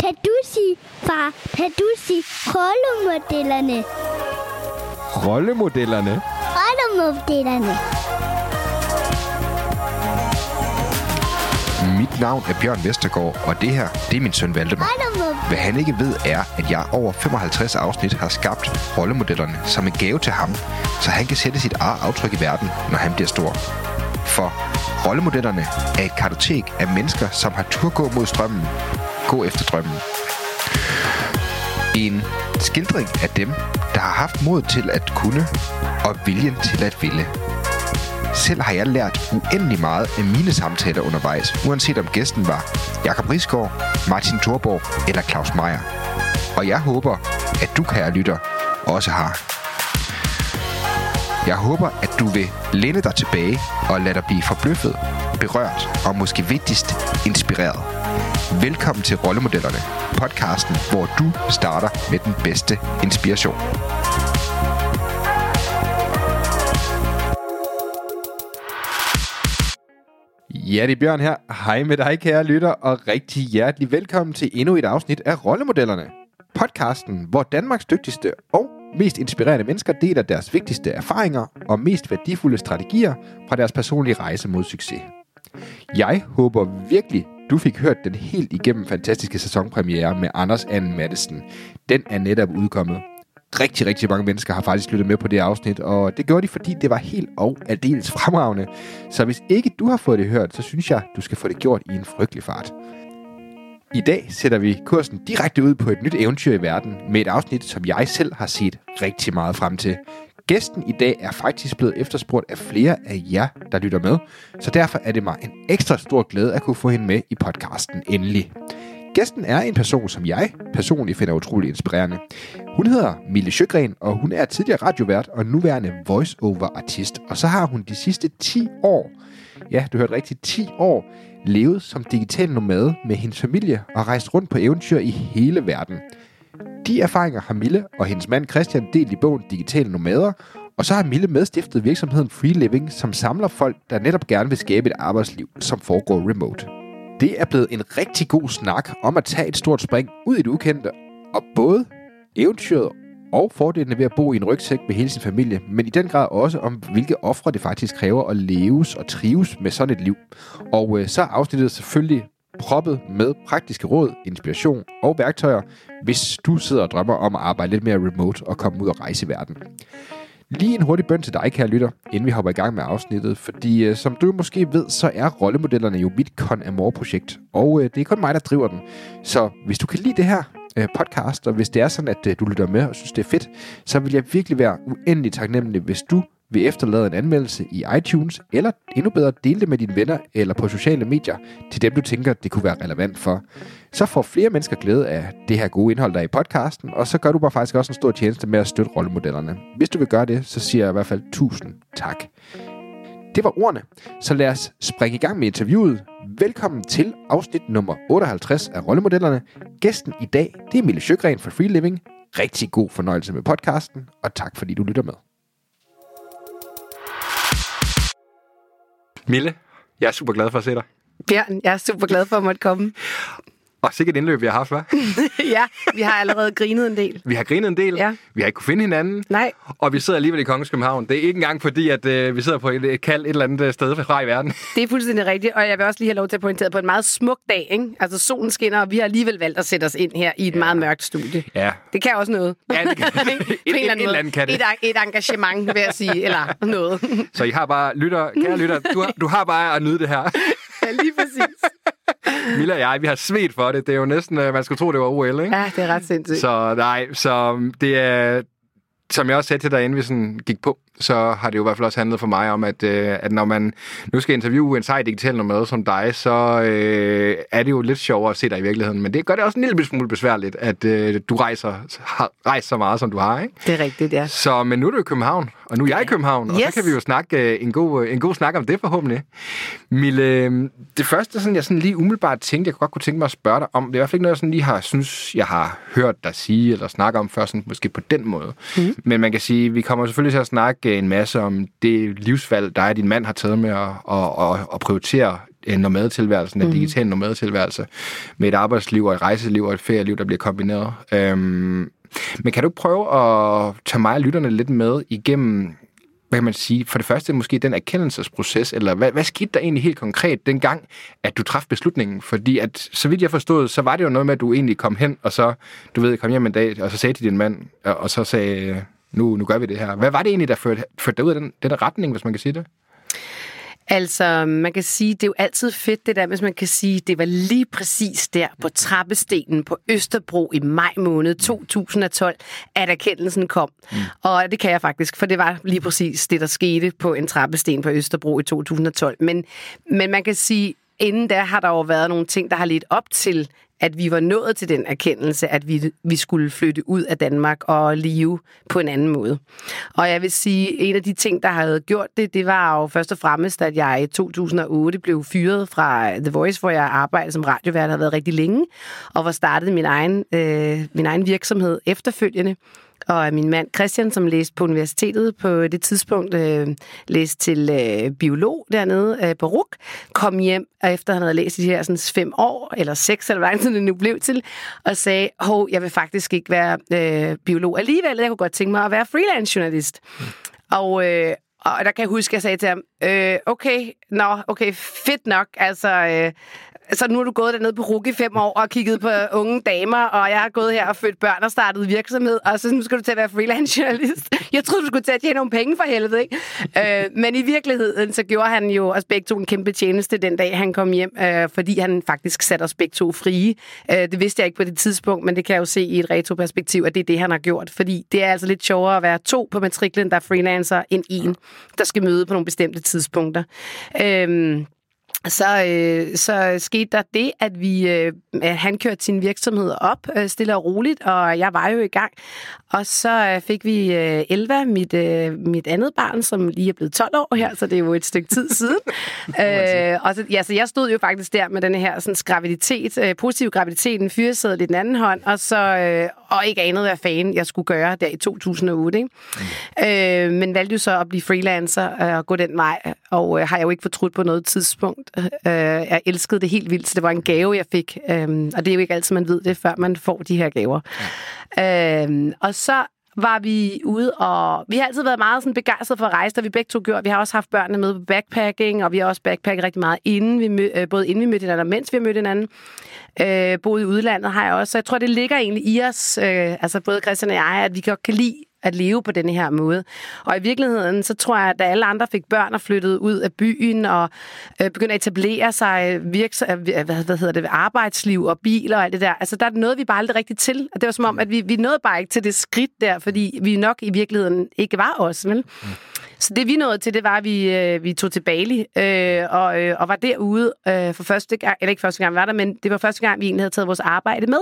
Kan du sige, far, kan du sige rollemodellerne? Rollemodellerne? Rollemodellerne. Mit navn er Bjørn Vestergaard, og det her, det er min søn Valdemar. Hvad han ikke ved er, at jeg over 55 afsnit har skabt rollemodellerne som en gave til ham, så han kan sætte sit eget aftryk i verden, når han bliver stor. For rollemodellerne er et kartotek af mennesker, som har tur gå mod strømmen. Gå efter drømmen. En skildring af dem, der har haft mod til at kunne og viljen til at ville. Selv har jeg lært uendelig meget af mine samtaler undervejs, uanset om gæsten var Jakob Risgaard, Martin Thorborg eller Claus Meier. Og jeg håber, at du, kære lytter, også har. Jeg håber, at du vil læne dig tilbage og lade dig blive forbløffet, berørt og måske vigtigst inspireret. Velkommen til Rollemodellerne, podcasten, hvor du starter med den bedste inspiration. Ja, det er Bjørn her. Hej med dig, kære lytter, og rigtig hjertelig velkommen til endnu et afsnit af Rollemodellerne. Podcasten, hvor Danmarks dygtigste og mest inspirerende mennesker deler deres vigtigste erfaringer og mest værdifulde strategier fra deres personlige rejse mod succes. Jeg håber virkelig, du fik hørt den helt igennem fantastiske sæsonpremiere med Anders Anne Madsen. Den er netop udkommet. Rigtig, rigtig mange mennesker har faktisk lyttet med på det afsnit, og det gjorde de, fordi det var helt og aldeles fremragende. Så hvis ikke du har fået det hørt, så synes jeg, du skal få det gjort i en frygtelig fart. I dag sætter vi kursen direkte ud på et nyt eventyr i verden med et afsnit, som jeg selv har set rigtig meget frem til. Gæsten i dag er faktisk blevet efterspurgt af flere af jer, der lytter med, så derfor er det mig en ekstra stor glæde at kunne få hende med i podcasten endelig. Gæsten er en person, som jeg personligt finder utrolig inspirerende. Hun hedder Mille Sjøgren, og hun er tidligere radiovært og nuværende voice-over-artist. Og så har hun de sidste 10 år, ja, du hørte rigtigt, 10 år, levet som digital nomade med hendes familie og rejst rundt på eventyr i hele verden. De erfaringer har Mille og hendes mand Christian delt i bogen Digitale Nomader, og så har Mille medstiftet virksomheden Free Living, som samler folk, der netop gerne vil skabe et arbejdsliv, som foregår remote. Det er blevet en rigtig god snak om at tage et stort spring ud i det ukendte, og både eventyret og fordelene ved at bo i en rygsæk med hele sin familie, men i den grad også om, hvilke ofre det faktisk kræver at leves og trives med sådan et liv. Og øh, så er afsnittet selvfølgelig proppet med praktiske råd, inspiration og værktøjer, hvis du sidder og drømmer om at arbejde lidt mere remote og komme ud og rejse i verden. Lige en hurtig bøn til dig, kære lytter, inden vi hopper i gang med afsnittet, fordi øh, som du måske ved, så er rollemodellerne jo mit Con Amor-projekt, og øh, det er kun mig, der driver den. Så hvis du kan lide det her øh, podcast, og hvis det er sådan, at øh, du lytter med og synes, det er fedt, så vil jeg virkelig være uendelig taknemmelig, hvis du vil efterlade en anmeldelse i iTunes, eller endnu bedre dele det med dine venner eller på sociale medier til dem, du tænker, det kunne være relevant for. Så får flere mennesker glæde af det her gode indhold, der er i podcasten, og så gør du bare faktisk også en stor tjeneste med at støtte rollemodellerne. Hvis du vil gøre det, så siger jeg i hvert fald tusind tak. Det var ordene, så lad os springe i gang med interviewet. Velkommen til afsnit nummer 58 af Rollemodellerne. Gæsten i dag, det er Mille Sjøgren fra Free Living. Rigtig god fornøjelse med podcasten, og tak fordi du lytter med. Mille, jeg er super glad for at se dig. Bjørn, jeg er super glad for at måtte komme. Og sikkert indløb, vi har haft, hva'? ja, vi har allerede grinet en del. Vi har grinet en del. Ja. Vi har ikke kunne finde hinanden. Nej. Og vi sidder alligevel i Kongens København. Det er ikke engang fordi, at øh, vi sidder på et, et kald et eller andet sted fra i verden. Det er fuldstændig rigtigt, og jeg vil også lige have lov til at pointere på en meget smuk dag. Ikke? Altså solen skinner, og vi har alligevel valgt at sætte os ind her i et ja. meget mørkt studie. Ja. Det kan også noget. Ja, det kan. Et- et- et eller andet kan det. Et, et engagement, vil jeg sige, eller noget. Så I har bare, lytter, kære lytter, du har, du har bare at nyde det her. Ja, lige præcis. Milla og jeg, vi har svedt for det. Det er jo næsten, øh, man skulle tro, det var OL, ikke? Ja, det er ret sindssygt. Så nej, så det er, som jeg også sagde til dig, inden vi sådan gik på, så har det jo i hvert fald også handlet for mig om, at, øh, at når man nu skal interviewe en sej digital nomade som dig, så øh, er det jo lidt sjovere at se dig i virkeligheden. Men det gør det også en lille smule besværligt, at øh, du rejser, har rejst så meget, som du har, ikke? Det er rigtigt, ja. Så, men nu er du i København, og nu er jeg i København, og Yes. så kan vi jo snakke øh, en god, øh, en god snak om det forhåbentlig. Mille, øh, det første, sådan, jeg sådan lige umiddelbart tænkte, jeg godt kunne tænke mig at spørge dig om, det er i hvert fald ikke noget, jeg sådan lige har, synes, jeg har hørt dig sige eller snakke om før, sådan, måske på den måde. Mm. Men man kan sige, vi kommer selvfølgelig til at snakke en masse om det livsvalg, dig og din mand har taget med at, at, at, at prioritere en nomadetilværelse, en mm. digital nomadetilværelse, med et arbejdsliv og et rejseliv og et ferieliv, der bliver kombineret. Øhm, men kan du prøve at tage mig og lytterne lidt med igennem hvad kan man sige, for det første måske den erkendelsesproces, eller hvad, hvad skete der egentlig helt konkret dengang, at du traf beslutningen? Fordi at, så vidt jeg forstod, så var det jo noget med, at du egentlig kom hen, og så, du ved, kom hjem en dag, og så sagde til din mand, og så sagde, nu, nu gør vi det her. Hvad var det egentlig, der førte, førte dig ud af den, den retning, hvis man kan sige det? Altså, man kan sige, det er jo altid fedt det der, hvis man kan sige, det var lige præcis der på trappestenen på Østerbro i maj måned 2012, at erkendelsen kom. Mm. Og det kan jeg faktisk, for det var lige præcis det, der skete på en trappesten på Østerbro i 2012. Men, men man kan sige, inden da har der jo været nogle ting, der har lidt op til, at vi var nået til den erkendelse, at vi, vi skulle flytte ud af Danmark og leve på en anden måde. Og jeg vil sige, en af de ting, der havde gjort det, det var jo først og fremmest, at jeg i 2008 blev fyret fra The Voice, hvor jeg arbejdede som radiovært, havde været rigtig længe, og var startet min egen, øh, min egen virksomhed efterfølgende og min mand Christian, som læste på universitetet på det tidspunkt, øh, læste til øh, biolog dernede øh, på RUK, kom hjem, og efter han havde læst de her sådan, fem år, eller seks, eller hvad det nu blev til, og sagde, hov, jeg vil faktisk ikke være øh, biolog alligevel, jeg kunne godt tænke mig at være freelance journalist. Mm. Og, øh, og der kan jeg huske, at jeg sagde til ham, øh, okay, nå, okay, fedt nok, altså... Øh, så nu er du gået dernede på RUG i fem år og kigget på unge damer, og jeg har gået her og født børn og startet virksomhed, og så nu skal du til at være freelance journalist. Jeg troede, du skulle til at tjene nogle penge for helvede, ikke? øh, men i virkeligheden, så gjorde han jo os begge to en kæmpe tjeneste den dag, han kom hjem, øh, fordi han faktisk satte os begge to frie. Øh, det vidste jeg ikke på det tidspunkt, men det kan jeg jo se i et retroperspektiv, at det er det, han har gjort. Fordi det er altså lidt sjovere at være to på matriklen, der er freelancer, end en, der skal møde på nogle bestemte tidspunkter. Øh, så, øh, så skete der det, at vi øh, at han kørte sin virksomhed op øh, stille og roligt, og jeg var jo i gang. Og så øh, fik vi øh, Elva, mit, øh, mit andet barn, som lige er blevet 12 år her, så det er jo et stykke tid siden. øh, og så, ja, så jeg stod jo faktisk der med den her sådan, graviditet, øh, positiv graviditet, en fyrsædel i den anden hånd, og så øh, og ikke anede, hvad fanden jeg skulle gøre der i 2008. Ikke? Mm. Øh, men valgte jo så at blive freelancer øh, og gå den vej, og øh, har jeg jo ikke fortrudt på noget tidspunkt. Øh, jeg elskede det helt vildt, så det var en gave, jeg fik. Øh, og det er jo ikke altid, man ved det, før man får de her gaver. Ja. Øh, og så var vi ude, og vi har altid været meget sådan begejstrede for at rejse, der vi begge to gjorde. Vi har også haft børnene med på backpacking, og vi har også backpacket rigtig meget, inden vi mød, øh, både inden vi mødte hinanden og mens vi mødte hinanden. Øh, boet i udlandet har jeg også, så jeg tror, det ligger egentlig i os, øh, altså både Christian og jeg, at vi godt kan lide at leve på denne her måde. Og i virkeligheden, så tror jeg, at da alle andre fik børn og flyttede ud af byen og øh, begyndte at etablere sig øh, virks, øh, hvad, hvad hedder det, arbejdsliv og biler og alt det der, altså der er noget, vi bare aldrig rigtig til. Og det var som om, at vi, vi nåede bare ikke til det skridt der, fordi vi nok i virkeligheden ikke var os, vel? Mm. Så det vi nåede til, det var, at vi, øh, vi tog til Bali øh, og, øh, og var derude øh, for første gang, eller ikke første gang vi var der, men det var første gang, vi egentlig havde taget vores arbejde med.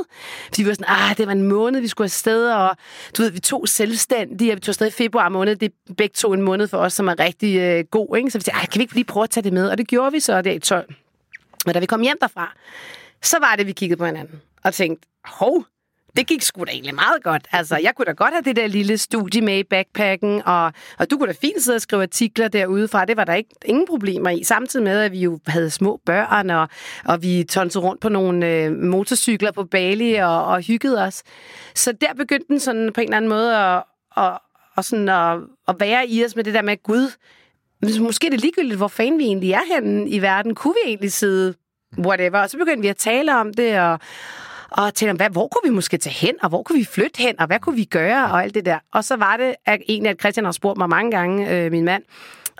Fordi vi var sådan, ah, det var en måned, vi skulle afsted, og du ved, vi tog selvstændigt, og vi tog afsted i februar måned. Det er begge to en måned for os, som er rigtig øh, god, ikke? Så vi tænkte, kan vi ikke lige prøve at tage det med? Og det gjorde vi så der i 12. Og da vi kom hjem derfra, så var det, vi kiggede på hinanden og tænkte, hov, det gik sgu da egentlig meget godt. Altså, jeg kunne da godt have det der lille studie med i backpacken, og, og du kunne da fint sidde og skrive artikler derude fra. Det var der ikke ingen problemer i. Samtidig med, at vi jo havde små børn, og, og vi tonsede rundt på nogle øh, motorcykler på Bali og, og hyggede os. Så der begyndte den sådan på en eller anden måde at, at, at, sådan at, at være i os med det der med, Gud, måske er det ligegyldigt, hvor fanden vi egentlig er henne i verden. Kunne vi egentlig sidde whatever? Og så begyndte vi at tale om det, og, og tænkte, hvad, hvor kunne vi måske tage hen, og hvor kunne vi flytte hen, og hvad kunne vi gøre, og alt det der. Og så var det at egentlig, at Christian har spurgt mig mange gange, øh, min mand,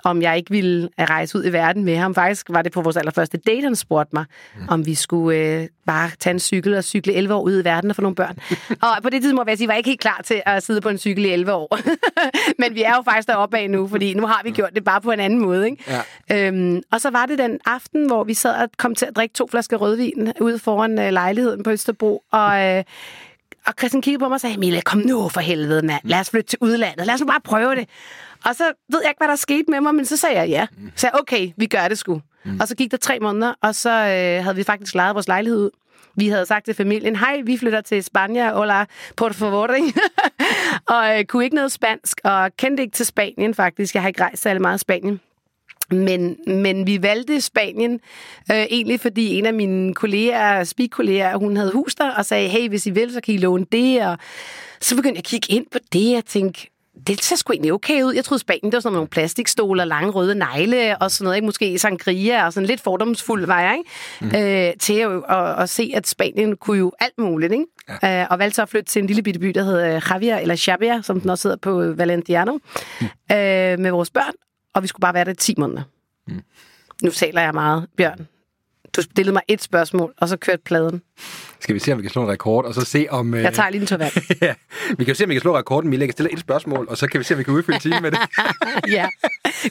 om jeg ikke ville rejse ud i verden med ham. Faktisk var det på vores allerførste date, han spurgte mig, mm. om vi skulle øh, bare tage en cykel og cykle 11 år ud i verden og få nogle børn. og på det tidspunkt var jeg sige, var jeg ikke helt klar til at sidde på en cykel i 11 år. Men vi er jo faktisk deroppe af nu, fordi nu har vi gjort det bare på en anden måde. Ikke? Ja. Øhm, og så var det den aften, hvor vi sad og kom til at drikke to flasker rødvin ude foran øh, lejligheden på Østerbro, og... Øh, og Christian kiggede på mig og sagde, Emilie, kom nu for helvede, mand. Lad os flytte til udlandet. Lad os nu bare prøve det. Og så ved jeg ikke, hvad der skete med mig, men så sagde jeg ja. Så jeg, okay, vi gør det sgu. Mm. Og så gik der tre måneder, og så øh, havde vi faktisk lejet vores lejlighed ud. Vi havde sagt til familien, hej, vi flytter til Spanien, hola, por favor, og øh, kunne ikke noget spansk, og kendte ikke til Spanien faktisk. Jeg har ikke rejst særlig meget i Spanien. Men, men vi valgte Spanien øh, egentlig, fordi en af mine kolleger, speak-kolleger, hun havde hus der, og sagde, hey, hvis I vil, så kan I låne det. Og så begyndte jeg at kigge ind på det, og tænke, det ser sgu egentlig okay ud. Jeg troede, Spanien det var sådan nogle plastikstoler, lange røde negle og sådan noget. Ikke? Måske sangria og sådan lidt fordomsfuld var jeg. Ikke? Mm. Øh, til at, at, at, se, at Spanien kunne jo alt muligt. Ikke? Ja. Øh, og valgte så at flytte til en lille bitte by, der hedder Javier, eller Xavier, som den også hedder på Valentiano, mm. øh, med vores børn. Og vi skulle bare være der i 10 måneder. Mm. Nu taler jeg meget, Bjørn. Du stillede mig et spørgsmål, og så kørte pladen. Skal vi se, om vi kan slå en rekord, og så se om... Jeg tager lige en tår ja, vi kan se, om vi kan slå rekorden. Mille, jeg kan stille et spørgsmål, og så kan vi se, om vi kan udfylde timen med det. ja.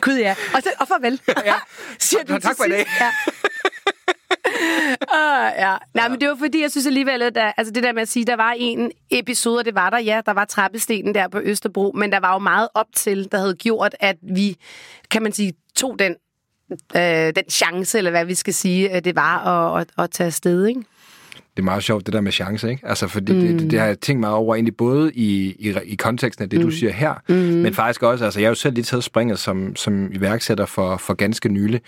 Gud, ja. Og, så, og farvel. ja. Siger du tak for i dag. Ja. uh, ja. Nej, men det var fordi, jeg synes alligevel, at der, altså det der med at sige, der var en episode, det var der, ja, der var trappestenen der på Østerbro, men der var jo meget op til, der havde gjort, at vi, kan man sige, tog den, øh, den chance, eller hvad vi skal sige, det var at, at, at tage afsted, ikke? det er meget sjovt, det der med chance, ikke? Altså, fordi mm. det, det, det, har jeg tænkt mig over egentlig både i, i, i konteksten af det, mm. du siger her, mm. men faktisk også, altså jeg har jo selv lige taget springet som, som iværksætter for, for ganske nylig.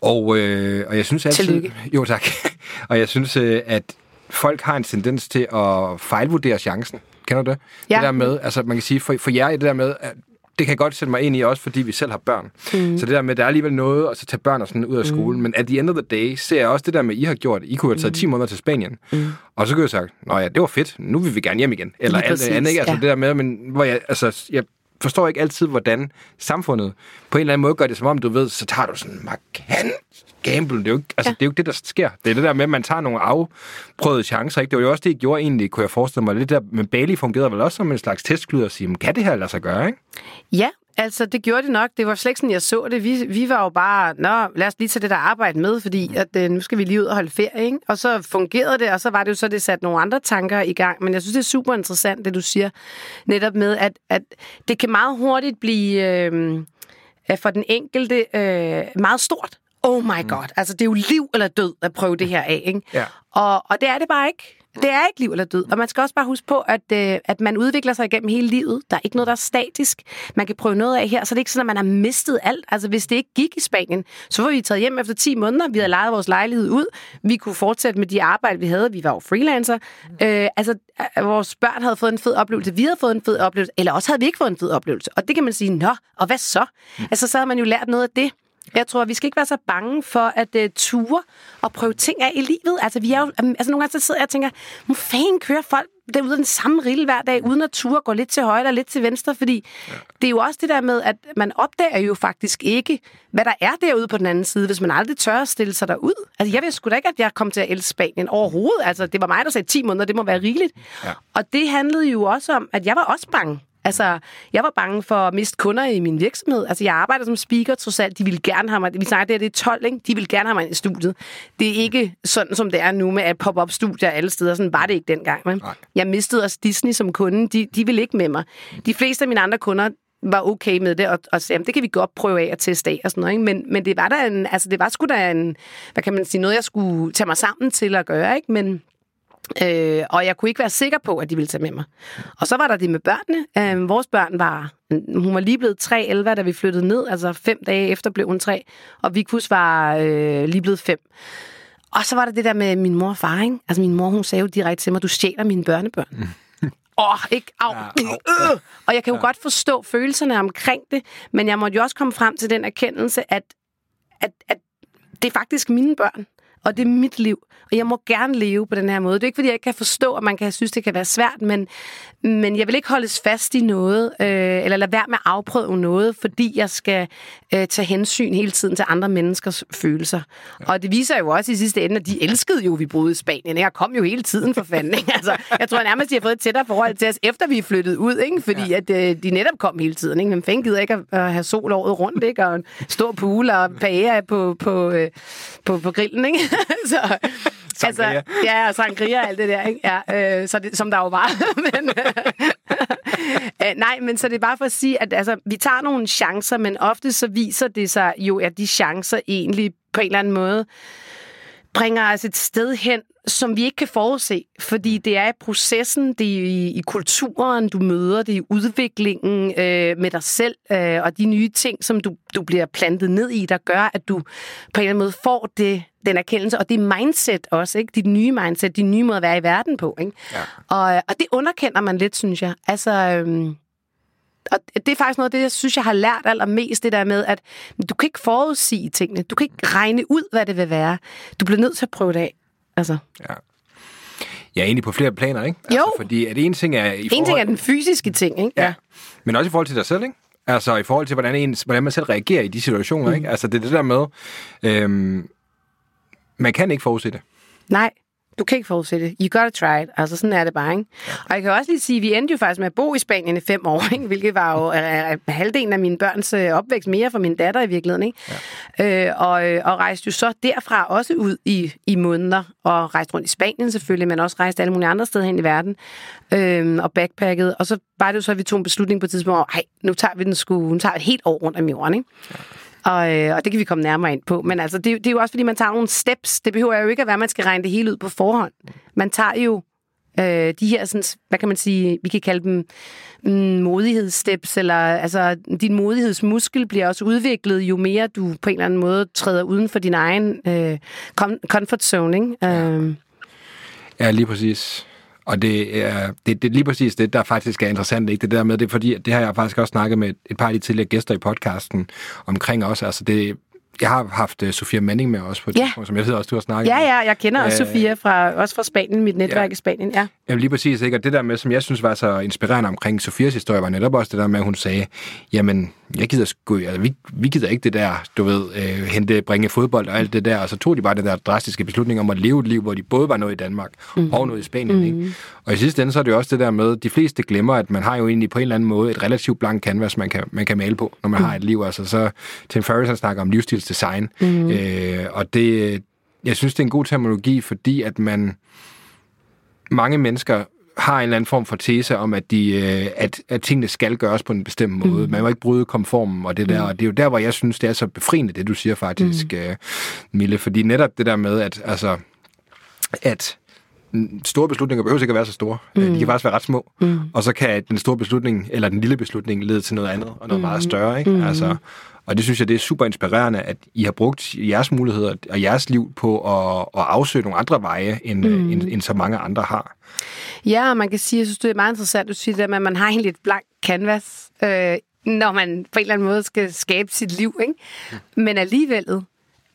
Og, øh, og jeg synes altid... Tillykke. Jo, tak. og jeg synes, øh, at folk har en tendens til at fejlvurdere chancen. Kender du det? Ja. Det der med, altså man kan sige, for, for jer det der med, at det kan jeg godt sætte mig ind i, også fordi vi selv har børn. Mm. Så det der med, der er alligevel noget at så tage børn og sådan ud af skolen. Mm. Men at the end of the day, ser jeg også det der med, I har gjort. I kunne have taget 10 mm. måneder til Spanien. Mm. Og så kunne jeg sagt, nå ja, det var fedt. Nu vil vi gerne hjem igen. Eller alt det andet, ikke? Altså ja. det der med, men hvor jeg, altså, jeg forstår ikke altid, hvordan samfundet på en eller anden måde gør det, som om du ved, så tager du sådan en markant gamble. Det er, jo ikke, altså, ja. det er jo ikke det, der sker. Det er det der med, at man tager nogle afprøvede chancer. Ikke? Det var jo også det, jeg gjorde egentlig, kunne jeg forestille mig. Det der med Bali fungerede vel også som en slags testkluder at sige, kan det her lade sig gøre, ikke? Ja, Altså, det gjorde det nok. Det var slet ikke sådan, jeg så det. Vi, vi var jo bare, nå, lad os lige tage det der arbejde med, fordi at, øh, nu skal vi lige ud og holde ferie, ikke? Og så fungerede det, og så var det jo så, det satte nogle andre tanker i gang. Men jeg synes, det er super interessant, det du siger, netop med, at, at det kan meget hurtigt blive øh, for den enkelte øh, meget stort. Oh my god, mm. altså det er jo liv eller død at prøve det her af, ikke? Ja. Og, og det er det bare ikke. Det er ikke liv eller død. Og man skal også bare huske på, at, øh, at man udvikler sig igennem hele livet. Der er ikke noget, der er statisk. Man kan prøve noget af her, så det er ikke sådan, at man har mistet alt. Altså, hvis det ikke gik i Spanien, så var vi taget hjem efter 10 måneder. Vi havde lejet vores lejlighed ud. Vi kunne fortsætte med de arbejde, vi havde. Vi var jo freelancer. Øh, altså, øh, vores børn havde fået en fed oplevelse. Vi havde fået en fed oplevelse. Eller også havde vi ikke fået en fed oplevelse. Og det kan man sige, nå, og hvad så? Altså, så havde man jo lært noget af det. Jeg tror, vi skal ikke være så bange for at uh, ture og prøve ting af i livet. Altså, vi er jo, um, altså nogle gange så sidder jeg og tænker, hvor fanden kører folk derude den samme rille hver dag, uden at ture gå lidt til højre og lidt til venstre, fordi ja. det er jo også det der med, at man opdager jo faktisk ikke, hvad der er derude på den anden side, hvis man aldrig tør at stille sig derud. Altså, jeg ved sgu da ikke, at jeg kom til at elske Spanien overhovedet. Altså, det var mig, der sagde 10 måneder, det må være rigeligt. Ja. Og det handlede jo også om, at jeg var også bange. Altså, jeg var bange for at miste kunder i min virksomhed. Altså, jeg arbejder som speaker, trods alt. De ville gerne have mig. Vi snakker det, det er 12, ikke? De ville gerne have mig i studiet. Det er ikke sådan, som det er nu med at pop-up studier alle steder. Sådan var det ikke dengang. Men jeg mistede også Disney som kunde. De, de ville ikke med mig. De fleste af mine andre kunder, var okay med det, og, og sagde, det kan vi godt prøve af at teste af og sådan noget. Ikke? Men, men det var der en, altså det var sgu da en, hvad kan man sige, noget, jeg skulle tage mig sammen til at gøre, ikke? Men, Øh, og jeg kunne ikke være sikker på, at de ville tage med mig. Og så var der det med børnene. Øh, vores børn var... Hun var lige blevet 3-11, da vi flyttede ned. Altså fem dage efter blev hun 3. Og Vikus var øh, lige blevet 5. Og så var der det der med min mor og far, ikke? Altså min mor, hun sagde jo direkte til mig, du stjæler mine børnebørn. Åh, oh, ikke? Au. Ja, au. Øh. Og jeg kan jo ja. godt forstå følelserne omkring det, men jeg måtte jo også komme frem til den erkendelse, at, at, at det er faktisk mine børn og det er mit liv, og jeg må gerne leve på den her måde. Det er ikke, fordi jeg ikke kan forstå, at man kan synes, det kan være svært, men, men jeg vil ikke holdes fast i noget, øh, eller lade være med at afprøve noget, fordi jeg skal øh, tage hensyn hele tiden til andre menneskers følelser. Ja. Og det viser jo også i sidste ende, at de elskede jo, at vi boede i Spanien. Jeg kom jo hele tiden for fanden. Ikke? Altså, jeg tror nærmest, de har fået et tættere forhold til os, efter vi er flyttet ud, ikke? fordi ja. at, øh, de netop kom hele tiden. Ikke? Men fanden gider ikke at, at have sol året rundt, ikke? og en stor pool og paella på, på, øh, på, på grillen. Ikke? så, altså, ja, og sangria og alt det der, ikke? Ja, øh, så det, som der jo var. men, øh, nej, men så det er bare for at sige, at altså, vi tager nogle chancer, men ofte så viser det sig jo, at de chancer egentlig på en eller anden måde bringer os et sted hen, som vi ikke kan forudse, fordi det er i processen, det er i, i kulturen, du møder, det er i udviklingen øh, med dig selv, øh, og de nye ting, som du, du bliver plantet ned i, der gør, at du på en eller anden måde får det, den erkendelse, og det mindset også, ikke? Dit nye mindset, din nye måde at være i verden på, ikke? Ja. Og, og det underkender man lidt, synes jeg. Altså, øhm, og det er faktisk noget af det, jeg synes, jeg har lært allermest, det der med, at du kan ikke forudsige tingene. Du kan ikke regne ud, hvad det vil være. Du bliver nødt til at prøve det af. Altså. Ja. Ja, egentlig på flere planer, ikke? Altså, jo. Fordi at en ting er... I forhold... En ting er den fysiske ting, ikke? Ja. ja. Men også i forhold til dig selv, ikke? Altså i forhold til, hvordan, en, hvordan man selv reagerer i de situationer, mm. ikke? Altså det er det der med... Øhm, man kan ikke forudse det. Nej du kan ikke forudse det. You gotta try it. Altså, sådan er det bare, ikke? Og jeg kan også lige sige, at vi endte jo faktisk med at bo i Spanien i fem år, ikke? hvilket var jo uh, halvdelen af min børns uh, opvækst mere for min datter i virkeligheden. Ikke? Ja. Øh, og, og rejste jo så derfra også ud i, i måneder, og rejste rundt i Spanien selvfølgelig, men også rejste alle mulige andre steder hen i verden, øh, og backpacket. Og så var det jo så, at vi tog en beslutning på et tidspunkt, at nu tager vi den sku, nu tager et helt år rundt om jorden. Ikke? Ja. Og, øh, og det kan vi komme nærmere ind på. Men altså, det, det er jo også, fordi man tager nogle steps. Det behøver jo ikke at være, at man skal regne det hele ud på forhånd. Man tager jo øh, de her, sådan, hvad kan man sige, vi kan kalde dem mm, modighedssteps, eller altså, din modighedsmuskel bliver også udviklet, jo mere du på en eller anden måde træder uden for din egen øh, comfort zone, ikke? Ja. Øh. ja, lige præcis. Og det er, det, det er lige præcis det, der faktisk er interessant, ikke? Det der med, det er fordi, det har jeg faktisk også snakket med et par af de tidligere gæster i podcasten omkring også. Altså det, jeg har haft uh, Sofia Manning med også på et ja. tidspunkt, som jeg ved også, du har snakket ja, med. Ja, jeg kender også uh, Sofia, fra, også fra Spanien, mit netværk ja. i Spanien, ja. Jamen lige præcis, ikke? Og det der med, som jeg synes var så inspirerende omkring Sofias historie, var netop også det der med, at hun sagde, jamen, jeg gider sgu, altså, vi, vi gider ikke det der, du ved, øh, hente, bringe fodbold og alt det der, og så tog de bare den der drastiske beslutning om at leve et liv, hvor de både var noget i Danmark mm. og noget i Spanien, mm. ikke? Og i sidste ende, så er det jo også det der med, de fleste glemmer, at man har jo egentlig på en eller anden måde et relativt blank canvas, man kan, man kan male på, når man mm. har et liv. Altså, så Tim Ferriss, han snakker om livsstilsdesign, mm. øh, og det, jeg synes, det er en god terminologi, fordi at man, mange mennesker har en eller anden form for tese om, at, de, øh, at, at tingene skal gøres på en bestemt måde. Mm. Man må ikke bryde konformen og det der. Mm. Og det er jo der, hvor jeg synes, det er så befriende, det du siger faktisk, mm. Mille. Fordi netop det der med, at, altså, at store beslutninger behøver ikke at være så store. Mm. De kan faktisk være ret små. Mm. Og så kan den store beslutning, eller den lille beslutning, lede til noget andet, og noget mm. meget større. Ikke? Mm. Altså, og det synes jeg, det er super inspirerende, at I har brugt jeres muligheder og jeres liv på at, at afsøge nogle andre veje, end, mm. end, end så mange andre har. Ja, og man kan sige, jeg synes, det er meget interessant, du siger det med, at man har en lidt blank canvas, øh, når man på en eller anden måde skal skabe sit liv. Ikke? Mm. Men alligevel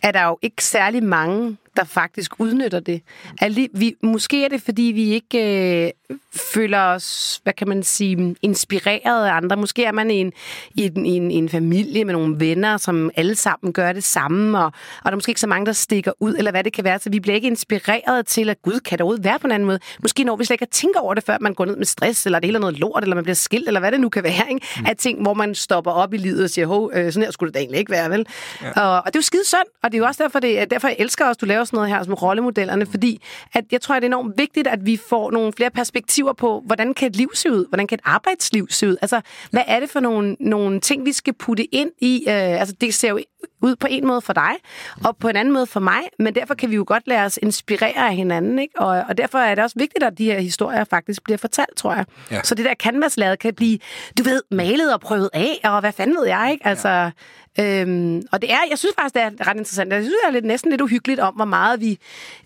er der jo ikke særlig mange, der faktisk udnytter det. Alli, vi, måske er det, fordi vi ikke øh, føler os, hvad kan man sige, inspireret af andre. Måske er man i en, i en, i en, en familie med nogle venner, som alle sammen gør det samme, og, og der er måske ikke så mange, der stikker ud, eller hvad det kan være. Så vi bliver ikke inspireret til, at Gud, kan overhovedet være på en anden måde? Måske når vi slet ikke at tænke over det, før man går ned med stress, eller det hele er noget lort, eller man bliver skilt, eller hvad det nu kan være. Ikke? Mm. Af ting, hvor man stopper op i livet og siger, hov, øh, sådan her skulle det egentlig ikke være, vel? Ja. Og, og det er jo skide synd, og det er jo også derfor, det, derfor jeg elsker også, du laver sådan noget her som rollemodellerne, fordi at jeg tror, at det er enormt vigtigt, at vi får nogle flere perspektiver på, hvordan kan et liv se ud? Hvordan kan et arbejdsliv se ud? Altså, hvad er det for nogle, nogle ting, vi skal putte ind i? Øh, altså, det ser jo ud på en måde for dig, og på en anden måde for mig, men derfor kan vi jo godt lade os inspirere af hinanden, ikke? Og, og derfor er det også vigtigt, at de her historier faktisk bliver fortalt, tror jeg. Ja. Så det der canvaslaget kan blive, du ved, malet og prøvet af, og hvad fanden ved jeg, ikke? Altså, ja. Øhm, og det er, jeg synes faktisk, det er ret interessant. Jeg synes, det er lidt, næsten lidt uhyggeligt om, hvor meget vi,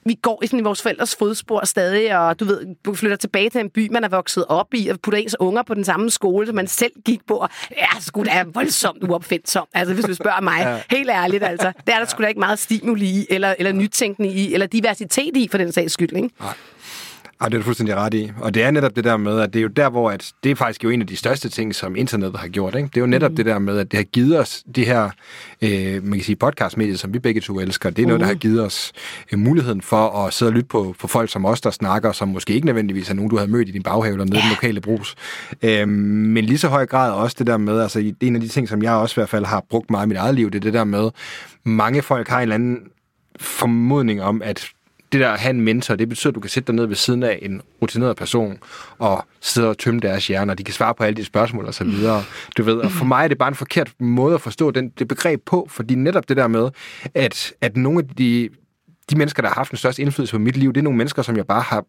vi går i, sådan, i vores forældres fodspor stadig, og du ved, flytter tilbage til en by, man er vokset op i, og putter ens unger på den samme skole, som man selv gik på, og ja, sgu da er voldsomt uopfindsom. Altså, hvis du spørger mig, ja. helt ærligt, altså. Det er der sgu da ikke meget stimuli i, eller, eller nytænkning i, eller diversitet i, for den sags skyld, ikke? Nej. Ja, det er du fuldstændig ret i. Og det er netop det der med, at det er jo der, hvor at det er faktisk jo en af de største ting, som internettet har gjort. Ikke? Det er jo netop mm. det der med, at det har givet os de her, øh, man kan sige, podcastmedier, som vi begge to elsker. Det er noget, der har mm. givet os øh, muligheden for at sidde og lytte på, på folk som os, der snakker, som måske ikke nødvendigvis er nogen, du havde mødt i din baghave eller nede i den lokale brus. Øh, men lige så høj grad også det der med, altså det er en af de ting, som jeg også i hvert fald har brugt meget i mit eget liv, det er det der med, mange folk har en eller anden formodning om, at det der at have en mentor, det betyder, at du kan sætte dig ned ved siden af en rutineret person og sidde og tømme deres hjerner, de kan svare på alle de spørgsmål og så videre. Du ved, og for mig er det bare en forkert måde at forstå den, det begreb på, fordi netop det der med, at, at nogle af de de mennesker, der har haft den største indflydelse på mit liv, det er nogle mennesker, som jeg bare har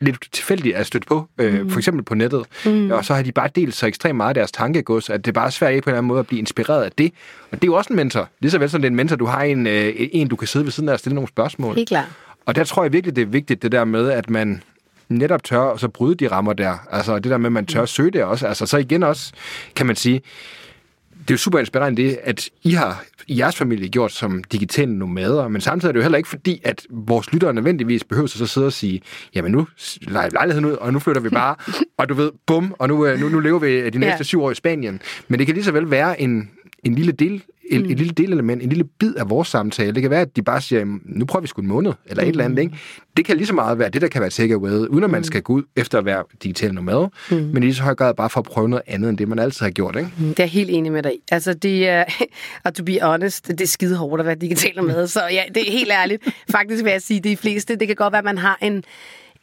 lidt tilfældigt er stødt på, øh, mm. for eksempel på nettet. Mm. Og så har de bare delt så ekstremt meget af deres tankegods, at det er bare svært ikke på en eller anden måde at blive inspireret af det. Og det er jo også en mentor. Lige så vel som det er en mentor, du har en, øh, en du kan sidde ved siden af og stille nogle spørgsmål. Helt klart. Og der tror jeg virkelig, det er vigtigt, det der med, at man netop tør og så bryde de rammer der. Altså det der med, at man tør søge det også. Altså så igen også, kan man sige, det er jo super inspirerende det, at I har i jeres familie gjort som digitale nomader, men samtidig er det jo heller ikke fordi, at vores lyttere nødvendigvis behøver sig så sidde og sige, jamen nu leger lejligheden ud, og nu flytter vi bare, og du ved, bum, og nu, øh, nu, nu lever vi de næste ja. syv år i Spanien. Men det kan lige så vel være en, en lille del et, mm. et lille delelement, en lille bid af vores samtale. Det kan være, at de bare siger, nu prøver vi sgu en måned, eller mm. et eller andet. Ikke? Det kan lige så meget være det, der kan være takeaway, uden at man mm. skal gå ud efter at være digital nomad, mm. men i lige så høj grad bare for at prøve noget andet, end det, man altid har gjort. Ikke? Mm, det er helt enig med dig Altså, det er, og to be honest, det er skide hårdt at være digital nomad, så ja, det er helt ærligt. Faktisk vil jeg sige, de fleste, det kan godt være, at man har en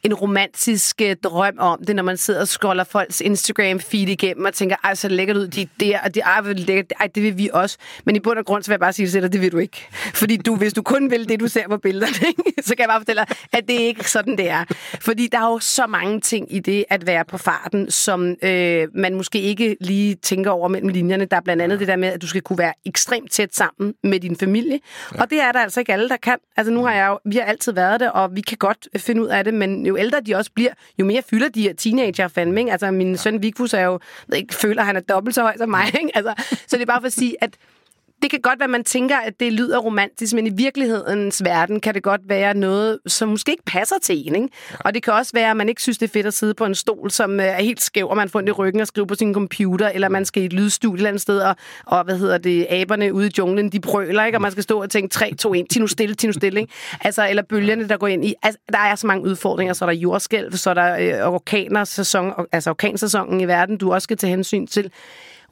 en romantisk øh, drøm om det, når man sidder og scroller folks Instagram-feed igennem og tænker, ej, så lækkert ud, de der, og de, ej, lækkert, ej, det vil vi også. Men i bund og grund, så vil jeg bare sige til dig, det vil du ikke. Fordi du, hvis du kun vil det, du ser på billederne, så kan jeg bare fortælle dig, at det ikke er sådan, det er. Fordi der er jo så mange ting i det at være på farten, som øh, man måske ikke lige tænker over mellem linjerne. Der er blandt andet det der med, at du skal kunne være ekstremt tæt sammen med din familie. Ja. Og det er der altså ikke alle, der kan. Altså nu har jeg jo, vi har altid været det, og vi kan godt finde ud af det, men jo ældre de også bliver, jo mere fylder de her teenager fandme. Ikke? Altså, min søn Vigfus er jo, jeg ikke, føler, at han er dobbelt så høj som mig. Ikke? Altså, så det er bare for at sige, at det kan godt være, at man tænker, at det lyder romantisk, men i virkelighedens verden kan det godt være noget, som måske ikke passer til en. Ikke? Ja. Og det kan også være, at man ikke synes, det er fedt at sidde på en stol, som er helt skæv, og man får ondt i ryggen og skrive på sin computer, eller man skal i et lydstudie et eller andet sted, og, og hvad hedder det, aberne ude i junglen, de brøler, ikke? og man skal stå og tænke 3, 2, 1, til nu stille, til nu stille. Ikke? Altså, eller bølgerne, der går ind i. Altså, der er så mange udfordringer, så er der jordskælv, så er der øh, orkaner, sæson, altså orkansæsonen i verden, du også skal tage hensyn til.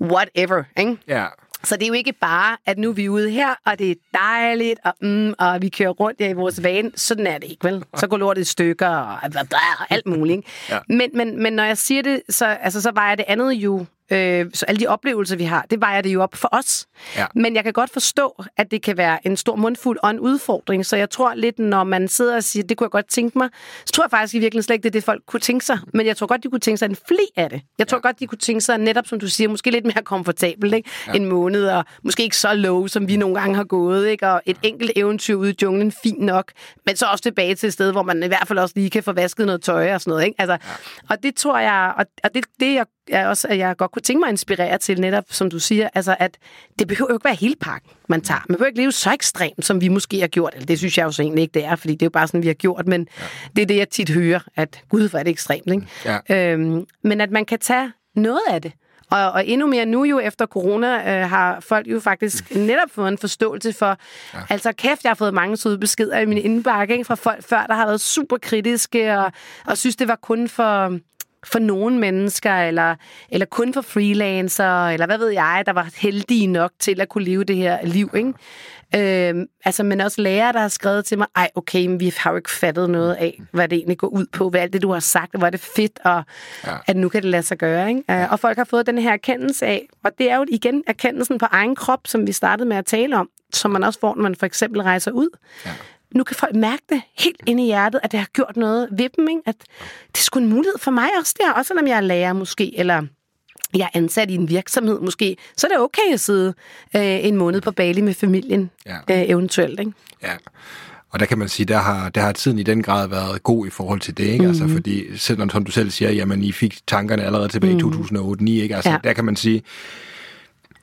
Whatever, ikke? Ja. Så det er jo ikke bare, at nu er vi ude her, og det er dejligt, og, mm, og vi kører rundt her i vores van. Sådan er det ikke, vel? Så går lortet i stykker, og, og alt muligt. Ikke? Ja. Men, men, men når jeg siger det, så, altså, så var jeg det andet jo Øh, så alle de oplevelser, vi har, det vejer det jo op for os. Ja. Men jeg kan godt forstå, at det kan være en stor mundfuld og en udfordring. Så jeg tror lidt, når man sidder og siger, det kunne jeg godt tænke mig, så tror jeg faktisk i virkeligheden slet ikke, det er det, folk kunne tænke sig. Men jeg tror godt, de kunne tænke sig en fli af det. Jeg tror ja. godt, de kunne tænke sig netop, som du siger, måske lidt mere komfortabelt. Ikke? Ja. En måned, og måske ikke så low, som vi nogle gange har gået. Ikke? Og et enkelt eventyr ude i junglen, fint nok. Men så også tilbage til et sted, hvor man i hvert fald også lige kan få vasket noget tøj og sådan noget. Ikke? Altså, ja. Og det tror jeg, og det, det jeg er også, at jeg godt kunne tænke mig at inspirere til netop, som du siger, altså at det behøver jo ikke være hele pakken, man tager. Man behøver ikke leve så ekstremt, som vi måske har gjort. Eller det synes jeg jo så egentlig ikke, det er, fordi det er jo bare sådan, vi har gjort. Men ja. det er det, jeg tit hører, at gud, hvor er det ekstremt. Ikke? Ja. Øhm, men at man kan tage noget af det. Og, og endnu mere nu jo efter corona øh, har folk jo faktisk netop fået en forståelse for, ja. altså kæft, jeg har fået mange søde beskeder i min indbakke ikke, fra folk før, der har været super kritiske og, og synes, det var kun for for nogle mennesker, eller, eller kun for freelancer, eller hvad ved jeg, der var heldige nok til at kunne leve det her liv. Ikke? Øhm, altså, men også lærere, der har skrevet til mig, ej, okay, men vi har jo ikke fattet noget af, hvad det egentlig går ud på, hvad alt det, du har sagt, og hvor er det fedt, og ja. at nu kan det lade sig gøre. Ikke? Ja. Og folk har fået den her erkendelse af, og det er jo igen erkendelsen på egen krop, som vi startede med at tale om, som man også får, når man for eksempel rejser ud. Ja nu kan folk mærke det helt inde i hjertet, at det har gjort noget ved dem. Ikke? At det er sgu en mulighed for mig også der, også når jeg er lærer måske, eller jeg er ansat i en virksomhed måske, så er det okay at sidde øh, en måned på Bali med familien, ja. øh, eventuelt. Ikke? Ja. Og der kan man sige, der har, der har tiden i den grad været god i forhold til det, ikke? Mm. Altså, fordi selvom, som du selv siger, jamen, I fik tankerne allerede tilbage mm. i 2008-2009, ikke? Altså, ja. der kan man sige,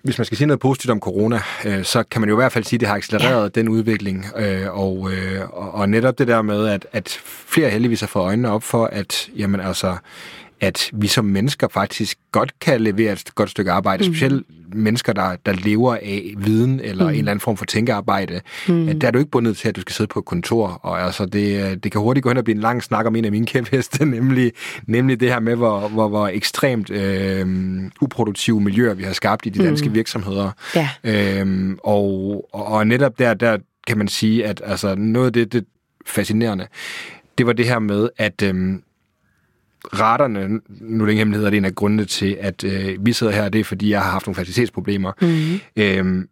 hvis man skal sige noget positivt om corona, øh, så kan man jo i hvert fald sige, at det har accelereret ja. den udvikling. Øh, og, øh, og netop det der med, at, at flere heldigvis har fået øjnene op for, at jamen, altså, at vi som mennesker faktisk godt kan levere et godt stykke arbejde, mm. specielt mennesker, der, der lever af viden eller mm. en eller anden form for tænkearbejde. Mm. At der er du ikke bundet til, at du skal sidde på et kontor, og altså det, det kan hurtigt gå hen og blive en lang snak om en af mine kæpheste, nemlig, nemlig det her med, hvor, hvor, hvor ekstremt øh, uproduktive miljøer vi har skabt i de danske mm. virksomheder. Ja. Øhm, og, og netop der, der kan man sige, at altså, noget af det, det fascinerende, det var det her med, at Øh, raterne, nu er det hemmelighed, det er en af grundene til, at øh, vi sidder her, det er, fordi jeg har haft nogle facilitetsproblemer. Mm-hmm. Øhm,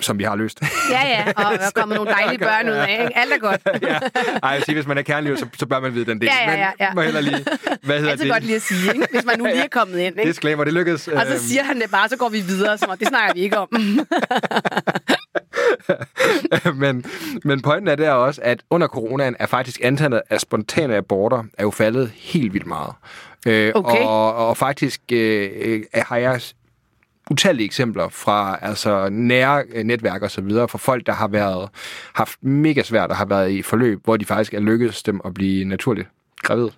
som vi har løst. Ja, ja, og der kommer nogle dejlige børn ud af, ikke? Alt er godt. ja. Ej, jeg siger, hvis man er kærlig, så, så bør man vide den del. Ja, ja, ja, ja. Men må heller lige... Hvad hedder Altid det? godt lige at sige, ikke? Hvis man nu lige er kommet ind, ikke? Disclaimer, det lykkedes. Og så siger han det bare, så går vi videre, som om, det snakker vi ikke om. men, men pointen er der også, at under coronaen er faktisk antallet af spontane aborter er jo faldet helt vildt meget. Øh, Okay. og, og faktisk øh, øh, har jeg utallige eksempler fra altså nære øh, netværk og så videre, for folk, der har været haft mega svært og har været i forløb, hvor de faktisk er lykkedes dem at blive naturligt gravid.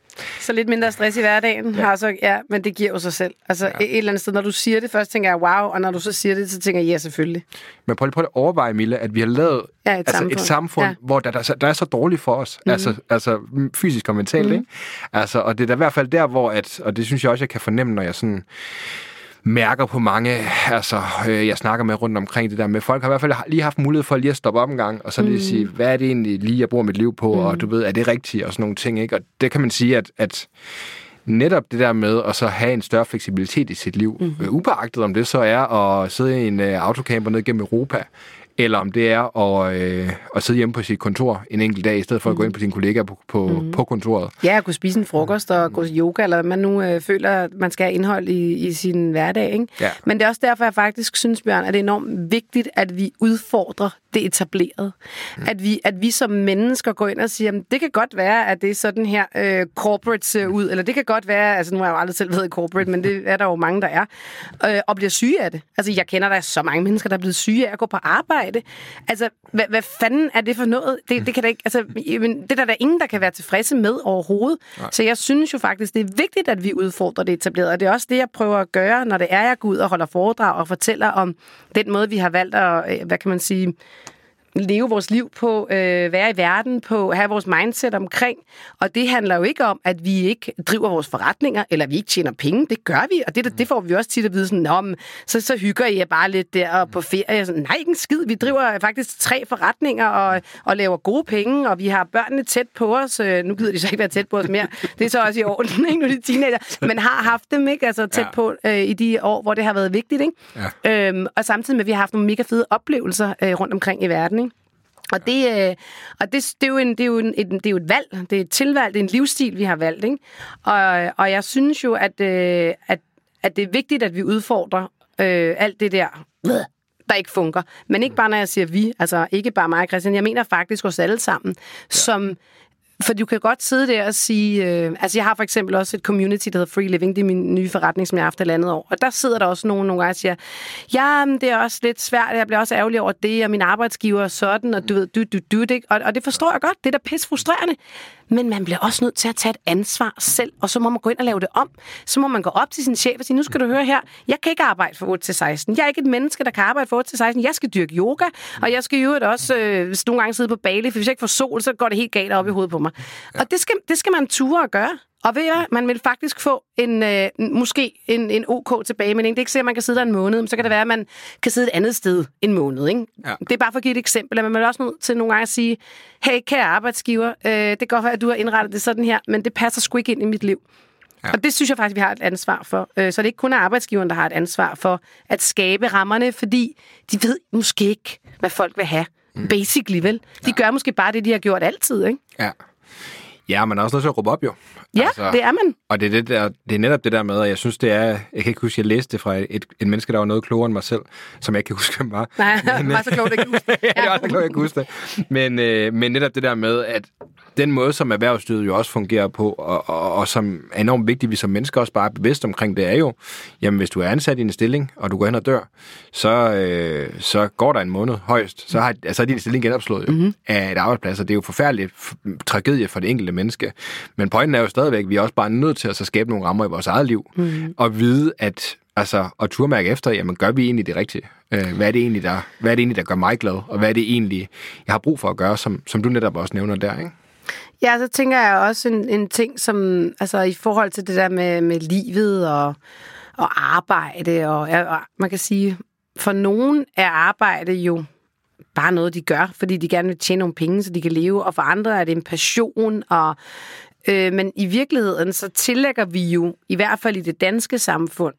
Så lidt mindre stress i hverdagen. Ja. Altså, ja, men det giver jo sig selv. Altså ja. et eller andet sted, når du siger det først, tænker jeg, wow, og når du så siger det, så tænker jeg, ja, selvfølgelig. Men prøv lige, prøv lige at overveje, Mille, at vi har lavet Ja, et altså samfund. et samfund, Ja. hvor der, der, der er så dårligt for os, mm. altså, altså fysisk og mentalt, mm. ikke? Altså, og det er da i hvert fald der, hvor, at, og det synes jeg også, jeg kan fornemme, når jeg sådan mærker på mange, altså, øh, jeg snakker med rundt omkring det der med, folk har i hvert fald lige haft mulighed for lige at stoppe op en gang, og så lige sige, hvad er det egentlig lige, jeg bruger mit liv på, mm. og du ved, er det rigtigt, og sådan nogle ting, ikke? Og det kan man sige, at, at netop det der med at så have en større fleksibilitet i sit liv, mm-hmm. upåagtet om det så er at sidde i en øh, autocamper ned gennem Europa, eller om det er at, øh, at sidde hjemme på sit kontor en enkelt dag, i stedet for at gå ind på sine kollegaer på, på, mm. på kontoret. Ja, at kunne spise en frokost og gå til yoga, eller man nu øh, føler, at man skal have indhold i, i sin hverdag. Ikke? Ja. Men det er også derfor, jeg faktisk synes, Bjørn, at det er enormt vigtigt, at vi udfordrer det etablerede. Mm. At, vi, at vi som mennesker går ind og siger, at det kan godt være, at det er sådan her øh, corporate ser ud, eller det kan godt være, altså nu har jeg jo aldrig selv været i corporate, men det er der jo mange, der er, øh, og bliver syge af det. Altså jeg kender der så mange mennesker, der er blevet syge af at gå på arbejde. Altså, hvad, hvad fanden er det for noget? Det, det kan da ikke, altså, jamen, det er der, der ingen, der kan være tilfredse med overhovedet. Nej. Så jeg synes jo faktisk, det er vigtigt, at vi udfordrer det etablerede, og det er også det, jeg prøver at gøre, når det er, jeg går ud og holder foredrag og fortæller om den måde, vi har valgt at, øh, hvad kan man sige, leve vores liv på, øh, være i verden på, have vores mindset omkring. Og det handler jo ikke om, at vi ikke driver vores forretninger, eller vi ikke tjener penge. Det gør vi, og det, det får vi også tit at vide sådan, men, så, så hygger I jer bare lidt der på ferie. Sådan, Nej, ikke en skid. Vi driver faktisk tre forretninger og, og laver gode penge, og vi har børnene tæt på os. Øh, Nu gider de så ikke være tæt på os mere. Det er så også i orden, ikke? Nu er de teenager. Men har haft dem ikke altså tæt Ja. på øh, i de år, hvor det har været vigtigt. Ikke? Ja. Øhm, og samtidig med, at vi har haft nogle mega fede oplevelser øh, rundt omkring i verden. Og, det, øh, og det, det, er jo en, det, er jo en, et, det er jo et valg, det er et tilvalg, det er en livsstil, vi har valgt. Ikke? Og, og jeg synes jo, at, øh, at, at det er vigtigt, at vi udfordrer øh, alt det der, der ikke fungerer. Men ikke bare, når jeg siger vi, altså ikke bare mig og Christian, jeg mener faktisk os alle sammen, ja. som for du kan godt sidde der og sige... Øh, altså, jeg har for eksempel også et community, der hedder Free Living. Det er min nye forretning, som jeg har haft et andet år. Og der sidder der også nogen nogle gange og siger, ja, men det er også lidt svært, jeg bliver også ærgerlig over det, og min arbejdsgiver er sådan, og du ved, du, du, du, det. Og, og det forstår jeg godt, det er da pisse frustrerende. Men man bliver også nødt til at tage et ansvar selv, og så må man gå ind og lave det om. Så må man gå op til sin chef og sige, nu skal du høre her, jeg kan ikke arbejde fra 8 til 16. Jeg er ikke et menneske, der kan arbejde fra 8 til 16. Jeg skal dyrke yoga, og jeg skal i øvrigt også øh, hvis nogle gange sidde på Bali, for hvis jeg ikke får sol, så går det helt galt op i hovedet på mig. Ja. Og det skal, det skal man ture at gøre. Og ved hvad, man vil faktisk få en, øh, måske en, en OK tilbagemelding. Det er ikke sikkert, at man kan sidde der en måned, men så kan det være, at man kan sidde et andet sted en måned. Ikke? Ja. Det er bare for at give et eksempel, at man er også nødt til nogle gange at sige, hey, kære arbejdsgiver, øh, det kan godt være, at du har indrettet det sådan her, men det passer sgu ikke ind i mit liv. Ja. Og det synes jeg faktisk, vi har et ansvar for. Øh, Så det er ikke kun er arbejdsgiveren, der har et ansvar for at skabe rammerne, fordi de ved måske ikke, hvad folk vil have. Mm. Basically, vel? De ja. gør måske bare det, de har gjort altid, ikke? Ja. Ja, man er også nødt til at råbe op, jo. Ja, altså, det er man. Og det er, det, der, det er netop det der med, og jeg synes, det er... Jeg kan ikke huske, jeg læste det fra et, et menneske, der var noget klogere end mig selv, som jeg ikke kan huske, hvem var. Nej, det var så klogt, at ikke huske det. ja, det var så klogt, jeg kan huske det. Men, øh, men netop det der med, at den måde, som erhvervslivet jo også fungerer på, og, og, og som er enormt vigtigt, vi som mennesker også bare er bevidste omkring, det er jo, jamen hvis du er ansat i en stilling, og du går hen og dør, så, øh, så går der en måned højst, så har altså, er din stilling genopslået jo, mm-hmm. af et arbejdsplads, og det er jo forfærdeligt tragedie for det enkelte menneske. Men pointen er jo stadigvæk, at vi er også bare nødt til at så skabe nogle rammer i vores eget liv, mm-hmm. og vide, at altså, og turmærke efter, jamen gør vi egentlig det rigtige? Øh, hvad, er det egentlig, der, hvad er det egentlig, der gør mig glad? Og hvad er det egentlig, jeg har brug for at gøre, som, som du netop også nævner der, ikke? Ja, så tænker jeg også en, en ting, som altså i forhold til det der med, med livet og, og arbejde, og, og man kan sige, for nogen er arbejde jo bare noget, de gør, fordi de gerne vil tjene nogle penge, så de kan leve, og for andre er det en passion, og øh, men i virkeligheden, så tillægger vi jo, i hvert fald i det danske samfund,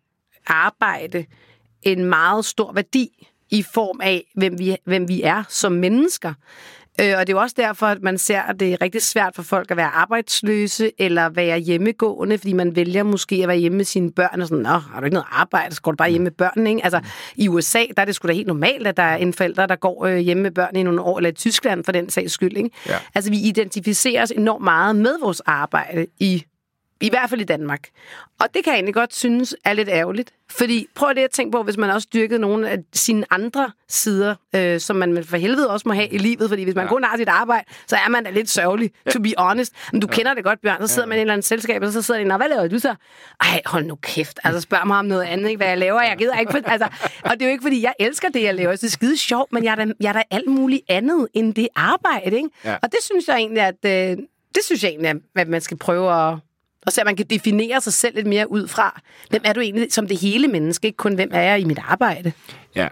arbejde en meget stor værdi. i form af, hvem vi, hvem vi er som mennesker. Øh, og det er jo også derfor, at man ser, at det er rigtig svært for folk at være arbejdsløse eller være hjemmegående, fordi man vælger måske at være hjemme med sine børn og sådan, Nå, har du ikke noget arbejde, så går du bare hjemme med børnene, ikke? Altså, i USA, der er det sgu da helt normalt, at der er en forælder, der går øh, hjemme med børn i nogle år, eller i Tyskland for den sags skyld, ikke? Ja. Altså, vi identificerer os enormt meget med vores arbejde i i hvert fald i Danmark. Og det kan jeg egentlig godt synes er lidt ærgerligt. Fordi prøv lige at tænke på, hvis man også dyrkede nogle af sine andre sider, øh, som man for helvede også må have i livet. Fordi hvis man ja. kun har sit arbejde, så er man da lidt sørgelig, to be honest. Men du ja. kender det godt, Bjørn. Så sidder ja. man i et eller andet selskab, og så sidder de, hvad laver du så? Ej, hold nu kæft. Altså spørg mig om noget andet, ikke, hvad jeg laver. Jeg gider ikke. For, altså, og det er jo ikke, fordi jeg elsker det, jeg laver. Det er skide sjovt, men jeg er da, jeg er da alt muligt andet end det arbejde. Ikke? Ja. Og det synes jeg egentlig, at... Øh, det synes jeg egentlig, at man skal prøve at og så at man kan definere sig selv lidt mere ud fra, hvem er du egentlig som det hele menneske, ikke kun hvem er jeg i mit arbejde. Ja,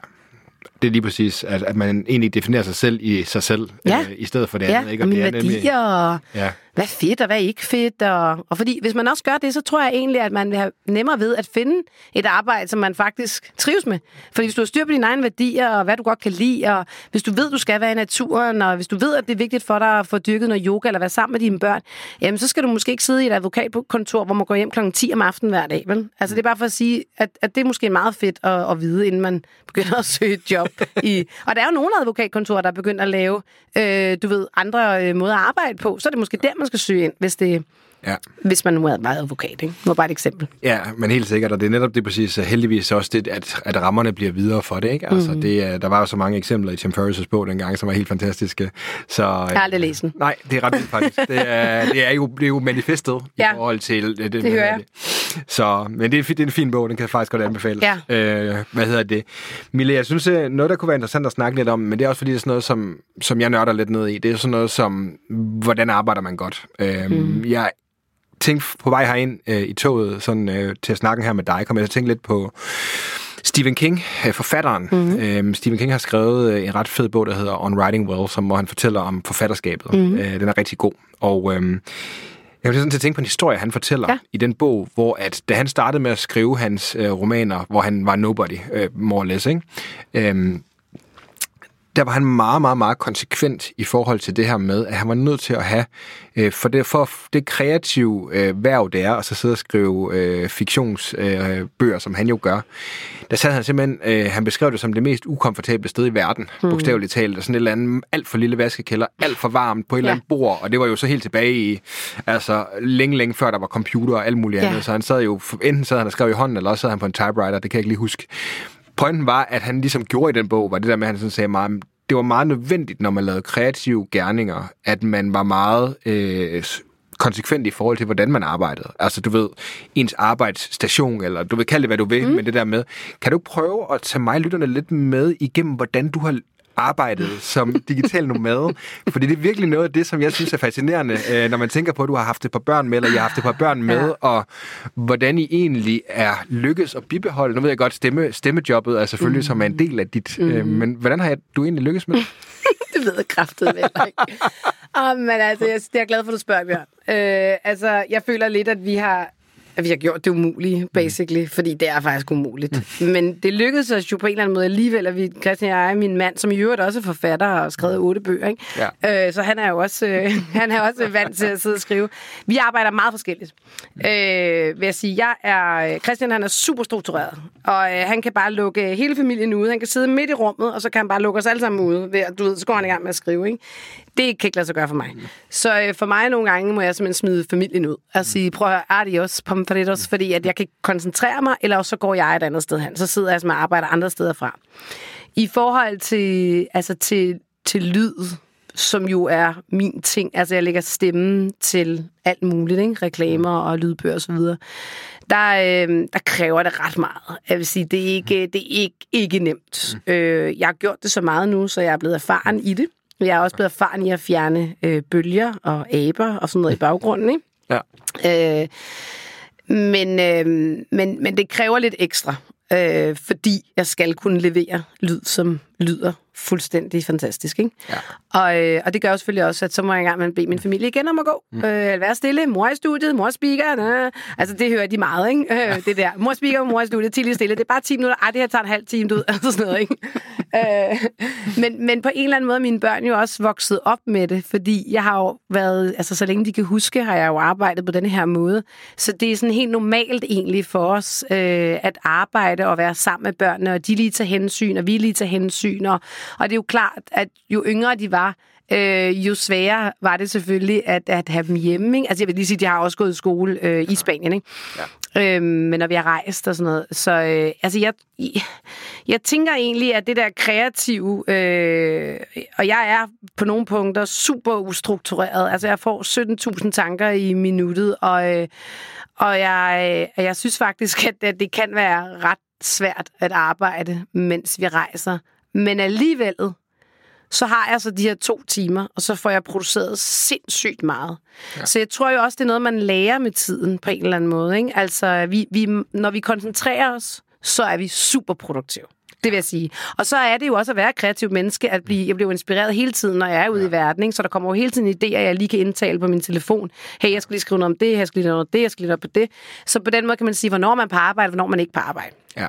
det er lige præcis, at, at man egentlig definerer sig selv i sig selv, ja. øh, i stedet for det ja, andet. Ikke? Og, og mine værdier, og ja hvad er fedt og hvad er ikke fedt. Og, og fordi hvis man også gør det, så tror jeg egentlig, at man vil have nemmere ved at finde et arbejde, som man faktisk trives med. Fordi hvis du har styr på dine egne værdier, og hvad du godt kan lide, og hvis du ved, du skal være i naturen, og hvis du ved, at det er vigtigt for dig at få dyrket noget yoga, eller være sammen med dine børn, jamen så skal du måske ikke sidde i et advokatkontor, hvor man går hjem kl. 10 om aftenen hver dag. Vel? Altså det er bare for at sige, at, at det er måske meget fedt at, at vide, inden man begynder at søge et job. i, og der er jo nogle advokatkontorer, der er begyndt at lave, øh, du ved, andre øh, måder at arbejde på. Så er det måske der, man skal søge ind, hvis det Ja. Hvis man nu er meget advokat, ikke? Det var bare et eksempel. Ja, men helt sikkert, og det er netop det præcis, heldigvis også det, at, at rammerne bliver videre for det, ikke? Altså, mm. det, der var jo så mange eksempler i Tim Ferriss' bog dengang, som var helt fantastiske. Så, jeg har aldrig læst den. Nej, det er ret vildt faktisk. det, er, det, er jo, det er jo manifestet ja. i forhold til... Det, det, det hører jeg. Så, men det er, det er en fin bog, den kan jeg faktisk godt anbefale. Ja. Øh, hvad hedder det? Mille, jeg synes, øh, noget, der kunne være interessant at snakke lidt om, men det er også fordi, det er sådan noget, som, som jeg nørder lidt ned i. Det er sådan noget som, hvordan arbejder man godt? Øh, mm. Jeg tænkte på vej herind øh, i toget sådan, øh, til at snakke her med dig, kom jeg til at tænke lidt på Stephen King, øh, forfatteren. Mm-hmm. Øhm, Stephen King har skrevet øh, en ret fed bog, der hedder On Writing Well, som, hvor han fortæller om forfatterskabet. Mm-hmm. Øh, den er rigtig god. Og øh, jeg vil sådan til at tænke på en historie, han fortæller ja. i den bog, hvor at da han startede med at skrive hans øh, romaner, hvor han var nobody, øh, more or less, ikke? Øh, der var han meget, meget, meget konsekvent i forhold til det her med, at han var nødt til at have, øh, for, det, for det kreative øh, værv, det er, og så sidde og skrive øh, fiktionsbøger, øh, som han jo gør, der sad han simpelthen, øh, han beskrev det som det mest ukomfortable sted i verden, mm. bogstaveligt talt, og sådan et eller andet alt for lille vaskekælder, alt for varmt på et ja. eller andet bord, og det var jo så helt tilbage i, altså længe, længe før der var computer og alt muligt ja. andet, så han sad jo, enten sad han og skrev i hånden, eller også sad han på en typewriter, det kan jeg ikke lige huske pointen var, at han ligesom gjorde i den bog, var det der med, at han sådan sagde meget, det var meget nødvendigt, når man lavede kreative gerninger, at man var meget øh, konsekvent i forhold til, hvordan man arbejdede. Altså, du ved, ens arbejdsstation, eller du vil kalde det, hvad du vil, mm. men det der med. Kan du prøve at tage mig lytterne lidt med igennem, hvordan du har arbejdet som digital nomade. Fordi det er virkelig noget af det, som jeg synes er fascinerende, øh, når man tænker på, at du har haft et par børn med, eller jeg har haft et par børn med, ja. og hvordan I egentlig er lykkes at bibeholde. Nu ved jeg godt, stemme, stemmejobbet er selvfølgelig mm. som er en del af dit, mm. øh, men hvordan har jeg, du egentlig lykkes med det? det ved jeg kraftet vel ikke. Oh, men altså, jeg, det er jeg glad for, at du spørger, Bjørn. Øh, altså, jeg føler lidt, at vi har at vi har gjort det umulige, basically, fordi det er faktisk umuligt. Mm. Men det lykkedes os jo på en eller anden måde alligevel, at vi, Christian og jeg, min mand, som i øvrigt også er forfatter og har skrevet otte bøger, ikke? Ja. Øh, så han er jo også, øh, han er også vant til at sidde og skrive. Vi arbejder meget forskelligt. Øh, vil jeg sige, jeg er, Christian han er super struktureret, og øh, han kan bare lukke hele familien ud. Han kan sidde midt i rummet, og så kan han bare lukke os alle sammen ud. Ved, du ved, så går han i gang med at skrive, ikke? Det kan ikke lade sig gøre for mig. Så øh, for mig nogle gange må jeg simpelthen smide familien ud og sige, prøv at høre, adios, pomfritos, fordi at jeg kan ikke koncentrere mig, eller så går jeg et andet sted hen. Så sidder jeg og arbejder andre steder fra. I forhold til, altså til, til lyd, som jo er min ting. Altså, jeg lægger stemmen til alt muligt, ikke? reklamer og lydbøger osv. Der, øh, der kræver det ret meget. Jeg vil sige, det er ikke, det er ikke, ikke nemt. Mm. Øh, jeg har gjort det så meget nu, så jeg er blevet erfaren i det. Jeg er også blevet erfaren i at fjerne øh, bølger og aber og sådan noget i baggrunden, ikke? Ja. Øh, men, øh, men, men det kræver lidt ekstra, øh, fordi jeg skal kunne levere lyd, som lyder fuldstændig fantastisk. Ikke? Ja. Og, øh, og det gør jo selvfølgelig også, at så må jeg engang man bede min familie igen om at gå. Mm. Øh, være stille. Mor i studiet, mor speaker. Øh. Altså, det hører de meget, ikke? Øh, det der. Mor speaker, mor i studiet, tidlig stille. Det er bare 10 minutter. Ej, det her tager en halv time ud. Altså sådan noget, ikke? øh, men, men på en eller anden måde er mine børn jo også vokset op med det, fordi jeg har jo været, altså så længe de kan huske, har jeg jo arbejdet på den her måde. Så det er sådan helt normalt egentlig for os øh, at arbejde og være sammen med børnene, og de lige tager hensyn, og vi lige tager hensyn, og, og det er jo klart, at jo yngre de var, øh, jo sværere var det selvfølgelig at, at have dem hjemme. Ikke? Altså jeg vil lige sige, at jeg har også gået i skole øh, i Spanien, ikke? Ja. Øhm, men når vi har rejst og sådan noget. Så øh, altså jeg, jeg tænker egentlig, at det der kreative, øh, og jeg er på nogle punkter super ustruktureret. Altså jeg får 17.000 tanker i minuttet, og, øh, og jeg, øh, jeg synes faktisk, at, at det kan være ret svært at arbejde, mens vi rejser. Men alligevel, så har jeg så de her to timer, og så får jeg produceret sindssygt meget. Ja. Så jeg tror jo også, det er noget, man lærer med tiden på en eller anden måde. Ikke? Altså, vi, vi, når vi koncentrerer os, så er vi super produktive. Det vil jeg sige. Og så er det jo også at være kreativ menneske, at blive, jeg bliver inspireret hele tiden, når jeg er ude ja. i verden. Ikke? Så der kommer jo hele tiden idéer, jeg lige kan indtale på min telefon. Hey, jeg skal lige skrive noget om det, jeg skal lige noget om det, jeg skal lige noget på det. Så på den måde kan man sige, hvornår man er på arbejde, hvornår man ikke er på arbejde. Ja.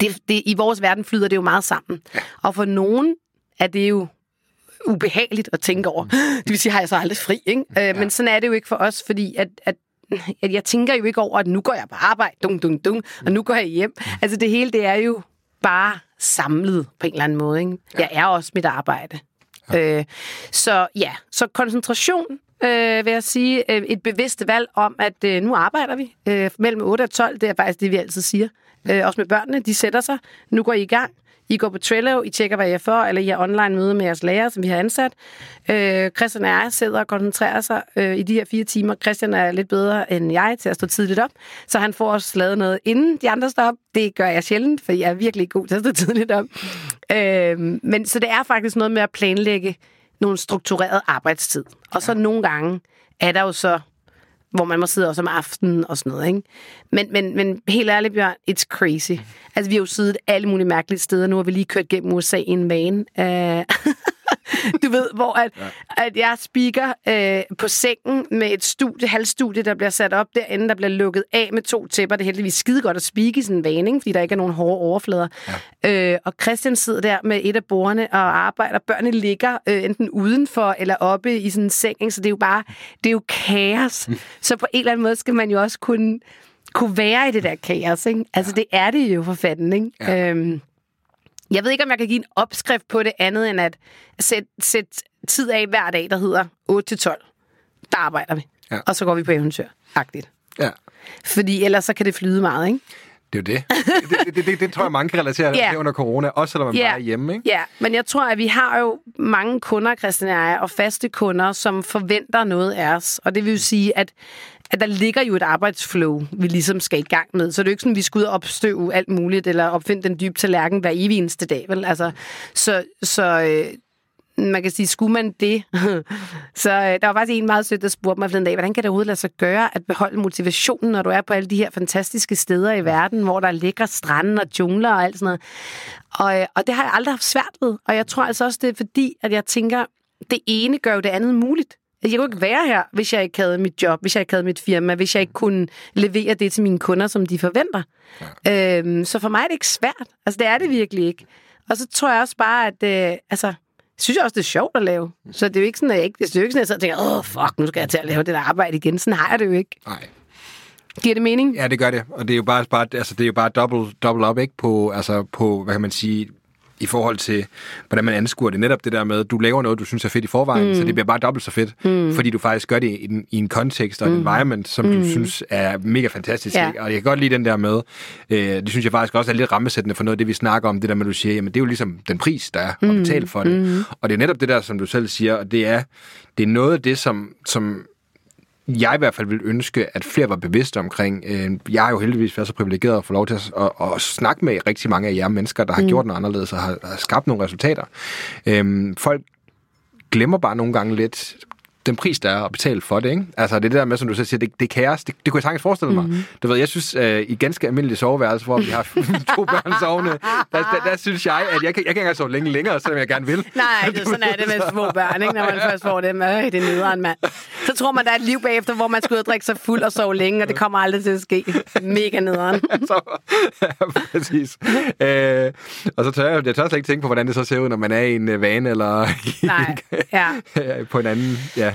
Det, det, I vores verden flyder det jo meget sammen. Og for nogen er det jo ubehageligt at tænke over. Det vil sige, har jeg så aldrig fri, ikke? Øh, ja. Men sådan er det jo ikke for os, fordi at, at at jeg tænker jo ikke over, at nu går jeg på arbejde, dung, dung, dung, og nu går jeg hjem. Altså det hele, det er jo bare samlet på en eller anden måde. Ikke? Jeg er også mit arbejde. Ja. Øh, så ja, så koncentration, øh, vil jeg sige. Øh, et bevidst valg om, at øh, nu arbejder vi øh, mellem 8 og 12. Det er faktisk det, vi altid siger. Øh, også med børnene, de sætter sig. Nu går I i gang. I går på Trello, I tjekker, hvad jeg får, eller I har online møde med jeres lærer, som vi har ansat. Øh, Christian og jeg sidder og koncentrerer sig øh, i de her fire timer. Christian er lidt bedre end jeg til at stå tidligt op, så han får også lavet noget, inden de andre står op. Det gør jeg sjældent, for jeg er virkelig god til at stå tidligt op. Øh, men så det er faktisk noget med at planlægge nogle struktureret arbejdstid. Og så nogle gange er der jo så hvor man må sidde også om aftenen og sådan noget. Ikke? Men, men, men helt ærligt, Bjørn, it's crazy. Altså, vi har jo siddet alle mulige mærkelige steder. Nu har vi lige kørt gennem USA i en van. Uh, du ved, hvor at, ja. at jeg speaker øh, på sengen med et studie, halvstudie, der bliver sat op derinde, der bliver lukket af med to tæpper. Det er heldigvis skide godt at speak i sådan en vaning, fordi der ikke er nogen hårde overflader. Ja. Øh, og Christian sidder der med et af bordene og arbejder. Børnene ligger øh, enten udenfor eller oppe i sådan en seng, ikke? så det er jo bare, det er jo kaos. Mm. Så på en eller anden måde skal man jo også kunne, kunne være i det der kaos. Ikke? Altså, ja. det er det jo for fanden, ikke? Ja. Øhm, jeg ved ikke, om jeg kan give en opskrift på det andet, end at sætte, sætte tid af hver dag, der hedder 8-12. Der arbejder vi. Ja. Og så går vi på eventyr. Agtigt. Ja. Fordi ellers så kan det flyde meget, ikke? Det er jo det. det, det, det, det, det tror jeg, mange kan relatere yeah. til under corona, også selvom man yeah. bare er hjemme. Ikke? Ja, men jeg tror, at vi har jo mange kunder, Christian og jeg, og faste kunder, som forventer noget af os. Og det vil jo sige, at at der ligger jo et arbejdsflow, vi ligesom skal i gang med. Så det er jo ikke sådan, at vi skal ud og opstøve alt muligt, eller opfinde den dybe tallerken hver evig eneste dag. Vel? Altså, så så øh, man kan sige, skulle man det? så øh, der var faktisk en meget sødt, der spurgte mig for den dag, hvordan kan det overhovedet lade sig gøre at beholde motivationen, når du er på alle de her fantastiske steder i verden, hvor der ligger strande og jungler og alt sådan noget. Og, øh, og det har jeg aldrig haft svært ved. Og jeg tror altså også, det er fordi, at jeg tænker, det ene gør jo det andet muligt. Jeg kunne ikke være her, hvis jeg ikke havde mit job, hvis jeg ikke havde mit firma, hvis jeg ikke kunne levere det til mine kunder, som de forventer. Ja. Øhm, så for mig er det ikke svært. Altså, det er det virkelig ikke. Og så tror jeg også bare, at øh, altså, jeg synes også, det er sjovt at lave. Så det er jo ikke sådan, at jeg, ikke, det er jo ikke sådan, at jeg tænker, åh, fuck, nu skal jeg til at lave det der arbejde igen. Sådan har jeg det jo ikke. Nej. Giver det mening? Ja, det gør det. Og det er jo bare, bare altså, det er jo bare double, double up, ikke? På, altså, på, hvad kan man sige, i forhold til, hvordan man anskuer det. Netop det der med, at du laver noget, du synes er fedt i forvejen, mm. så det bliver bare dobbelt så fedt, mm. fordi du faktisk gør det i en, i en kontekst og en mm. environment, som mm. du synes er mega fantastisk. Ja. Ikke? Og jeg kan godt lide den der med, øh, det synes jeg faktisk også er lidt rammesættende for noget af det, vi snakker om, det der med, at du siger, jamen det er jo ligesom den pris, der er mm. at betale for det. Mm. Og det er netop det der, som du selv siger, og det er, det er noget af det, som, som jeg i hvert fald vil ønske, at flere var bevidste omkring. Øh, jeg har jo heldigvis været så privilegeret at få lov til at, at, at snakke med rigtig mange af jer mennesker, der har mm. gjort noget anderledes og har, har skabt nogle resultater. Øhm, folk glemmer bare nogle gange lidt den pris, der er at betale for det. Ikke? Altså det der med, som du så siger, det, det er kaos. Det, det kunne jeg sagtens forestille mig. Mm-hmm. Du ved, jeg synes, øh, i ganske almindelige soveværelse, hvor vi har to børn sovende, der, der, der, synes jeg, at jeg, jeg kan ikke sove længe længere, selvom jeg gerne vil. Nej, det, sådan er det med små børn, ikke? når man først får dem. Øh, det er nederen, mand. Så tror man, der er et liv bagefter, hvor man skal ud og drikke sig fuld og sove længe, og det kommer aldrig til at ske. Mega nederen. så, ja, præcis. Øh, og så tør jeg, jeg tør slet ikke tænke på, hvordan det så ser ud, når man er i en øh, vane eller Nej, ja. på en anden... Ja.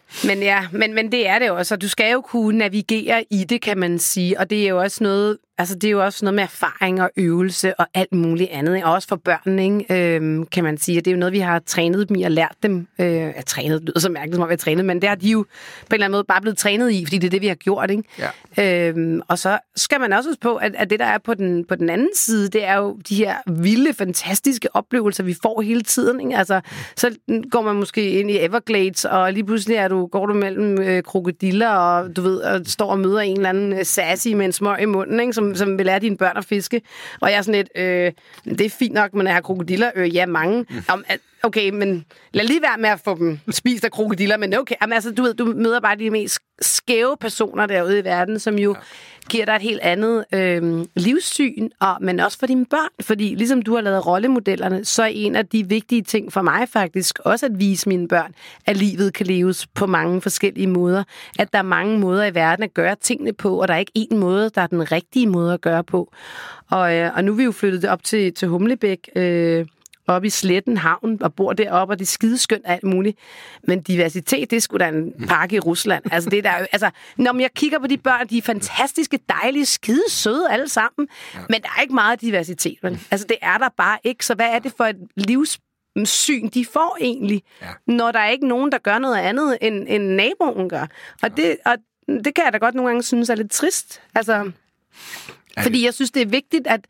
Men ja, men, men det er det også, og du skal jo kunne navigere i det, kan man sige, og det er jo også noget, altså det er jo også noget med erfaring og øvelse og alt muligt andet, og også for børnene, ikke? Øhm, kan man sige, det er jo noget, vi har trænet dem i og lært dem, øh, at trænet lyder så mærkeligt, som at være trænet, men det har de jo på en eller anden måde bare blevet trænet i, fordi det er det, vi har gjort, ikke? Ja. Øhm, og så skal man også huske på, at, at det, der er på den, på den anden side, det er jo de her vilde, fantastiske oplevelser, vi får hele tiden, ikke? Altså, så går man måske ind i Everglades, og lige pludselig er du går du mellem øh, krokodiller og du ved, og står og møder en eller anden øh, sassy med en smør i munden, ikke, som, som vil lære dine børn at fiske. Og jeg er sådan lidt, øh, det er fint nok, men jeg har krokodiller. Øh, ja, mange. Mm. Om, okay, men lad lige være med at få dem spist af krokodiller, men okay. Jamen, altså, du ved, du møder bare de mest skæve personer derude i verden, som jo ja. giver dig et helt andet øh, livssyn, og, men også for dine børn. Fordi ligesom du har lavet rollemodellerne, så er en af de vigtige ting for mig faktisk også at vise mine børn, at livet kan leves på mange forskellige måder. At der er mange måder i verden at gøre tingene på, og der er ikke én måde, der er den rigtige måde at gøre på. Og, øh, og nu er vi jo flyttet op til, til Humlebæk, øh, op i Sletten Havn og bor deroppe, og det er skideskønt alt muligt. Men diversitet, det skulle da en pakke i Rusland. Altså, det der, altså, når jeg kigger på de børn, de er fantastiske, dejlige, skide søde alle sammen, ja. men der er ikke meget diversitet. Men. Altså, det er der bare ikke. Så hvad er det for et livssyn, de får egentlig, ja. når der er ikke nogen, der gør noget andet, end, end naboen gør. Og, det, og det kan jeg da godt nogle gange synes er lidt trist. Altså, fordi jeg synes, det er vigtigt, at,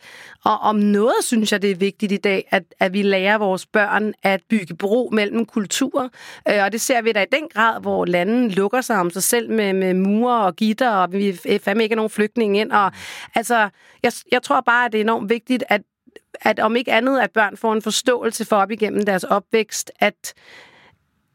og om noget synes jeg, det er vigtigt i dag, at, at vi lærer vores børn at bygge bro mellem kulturer. Øh, og det ser vi da i den grad, hvor landene lukker sig om sig selv med, med mure og gitter, og vi fandme ikke er nogen flygtninge ind. Og, altså, jeg, jeg tror bare, at det er enormt vigtigt, at, at om ikke andet, at børn får en forståelse for op igennem deres opvækst, at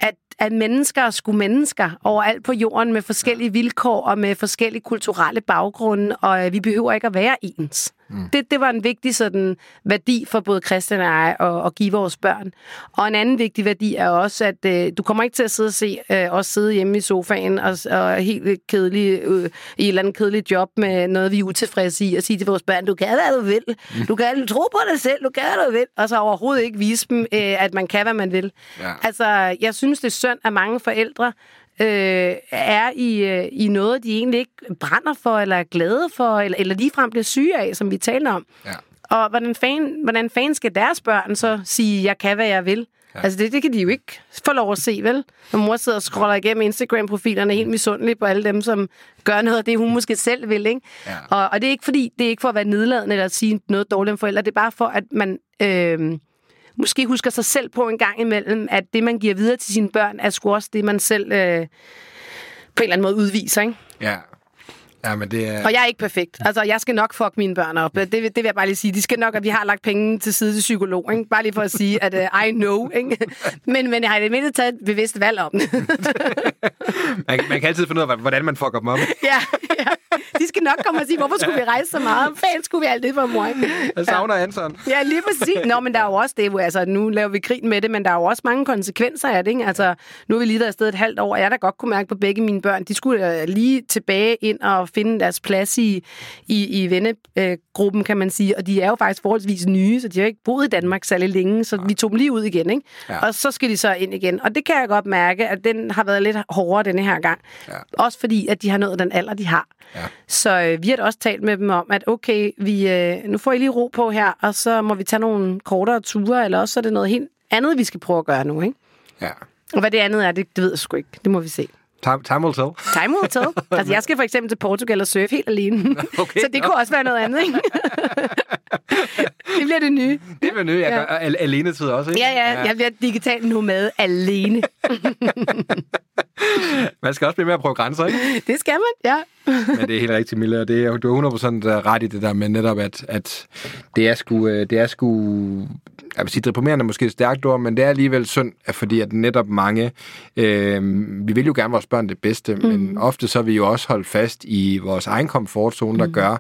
at, at mennesker er sgu mennesker overalt på jorden med forskellige vilkår og med forskellige kulturelle baggrunde, og vi behøver ikke at være ens. Mm. Det, det var en vigtig sådan, værdi for både Christian og jeg at, at give vores børn. Og en anden vigtig værdi er også, at øh, du kommer ikke til at sidde og se øh, os sidde hjemme i sofaen og, og helt kedelig, øh, i et eller andet kedeligt job med noget, vi er utilfredse i, og sige til vores børn, du kan hvad du vil. Mm. Du kan tro på dig selv, du kan hvad du vil. Og så overhovedet ikke vise dem, øh, at man kan, hvad man vil. Ja. Altså, jeg synes, det er synd, at mange forældre øh, er i, øh, i noget, de egentlig ikke brænder for, eller er glade for, eller, eller ligefrem bliver syge af, som vi taler om. Ja. Og hvordan fanden, hvordan fanden skal deres børn så sige, jeg kan, hvad jeg vil? Ja. Altså, det, det kan de jo ikke få lov at se, vel? Når mor sidder og scroller igennem Instagram-profilerne helt misundelig på alle dem, som gør noget af det, hun måske selv vil, ikke? Ja. Og, og det er ikke fordi, det er ikke for at være nedladende eller at sige noget dårligt om forældre, det er bare for, at man... Øh, måske husker sig selv på en gang imellem, at det, man giver videre til sine børn, er sgu også det, man selv øh, på en eller anden måde udviser, ikke? Ja. Ja, men det er... Og jeg er ikke perfekt. Altså, jeg skal nok fuck mine børn op. Det, det vil jeg bare lige sige. De skal nok, at vi har lagt penge til side til psykolog. Ikke? Bare lige for at sige, at uh, I know. Ikke? Men, men jeg har i det mindste taget et bevidst valg om det. man, man kan altid finde ud af, hvordan man fucker dem op. ja, ja. De skal nok komme og sige, hvorfor skulle vi rejse så meget? Hvad skulle vi alt det for, mor? Jeg savner ja. Anton. Ja, lige præcis. Nå, men der er jo også det, altså nu laver vi grin med det, men der er jo også mange konsekvenser af det. Ikke? Altså, nu er vi lige der afsted et halvt år, og jeg da godt kunne mærke på begge mine børn, de skulle øh, lige tilbage ind og finde deres plads i, i, i vennegruppen, kan man sige. Og de er jo faktisk forholdsvis nye, så de har ikke boet i Danmark særlig længe, så vi tog dem lige ud igen. Ikke? Ja. Og så skal de så ind igen. Og det kan jeg godt mærke, at den har været lidt hårdere denne her gang. Ja. Også fordi, at de har nået den alder, de har. Ja. Så øh, vi har også talt med dem om, at okay, vi, øh, nu får I lige ro på her, og så må vi tage nogle kortere ture, eller også så er det noget helt andet, vi skal prøve at gøre nu, ikke? Ja. Og hvad det andet er, det, det ved jeg sgu ikke. Det må vi se. Time, time will tell. Time will tell. Altså, jeg skal for eksempel til Portugal og surfe helt alene. Okay, så det kunne også være noget andet, ikke? det bliver det nye. Det bliver nye. Jeg ja. gør alene tid også, ikke? Ja, ja. Jeg bliver digital nomade alene. man skal også blive med at prøve grænser, ikke? Det skal man, ja. Men det er helt rigtigt, Mille, og det er, du er 100% ret i det der med netop, at, at det er sgu, øh, det er sgu jeg vil sige, deprimerende er måske et stærkt ord, men det er alligevel synd, fordi at netop mange, øh, vi vil jo gerne vores børn det bedste, mm. men ofte så er vi jo også holdt fast i vores egen komfortzone, der mm. gør,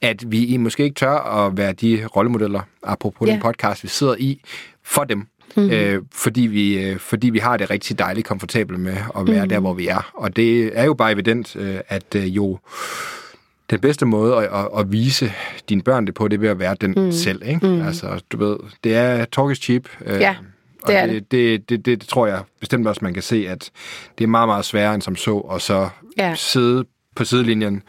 at vi måske ikke tør at være de rollemodeller, apropos yeah. den podcast, vi sidder i, for dem. Mm. Øh, fordi, vi, øh, fordi vi har det rigtig dejligt komfortabelt med at være mm. der, hvor vi er. Og det er jo bare evident, øh, at øh, jo den bedste måde at, at, at vise dine børn det på, det er ved at være den mm. selv. Ikke? Mm. Altså, du ved, det er talk is cheap. Øh, ja, det er det. Det, det, det. det tror jeg bestemt også, man kan se, at det er meget, meget sværere end som så, og så ja. sidde på sidelinjen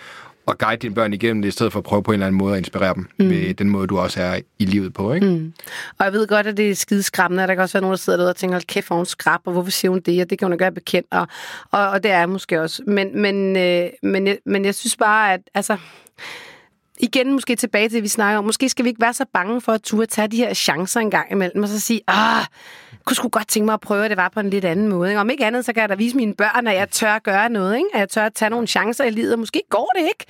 og guide dine børn igennem det, i stedet for at prøve på en eller anden måde at inspirere dem mm. ved den måde, du også er i livet på. Ikke? Mm. Og jeg ved godt, at det er skide skræmmende, der kan også være nogen, der sidder der og tænker, hold kæft, hvor hun skrab, og hvorfor siger hun det, og det kan hun gøre bekendt, og, og, og det er måske også. Men, men, øh, men, jeg, men jeg synes bare, at altså, igen måske tilbage til det, vi snakker om. Måske skal vi ikke være så bange for at turde tage de her chancer en gang imellem, og så sige, ah, kunne sgu godt tænke mig at prøve, at det var på en lidt anden måde. Ikke? Om ikke andet, så kan jeg da vise mine børn, at jeg tør at gøre noget. Ikke? At jeg tør at tage nogle chancer i livet, og måske går det ikke.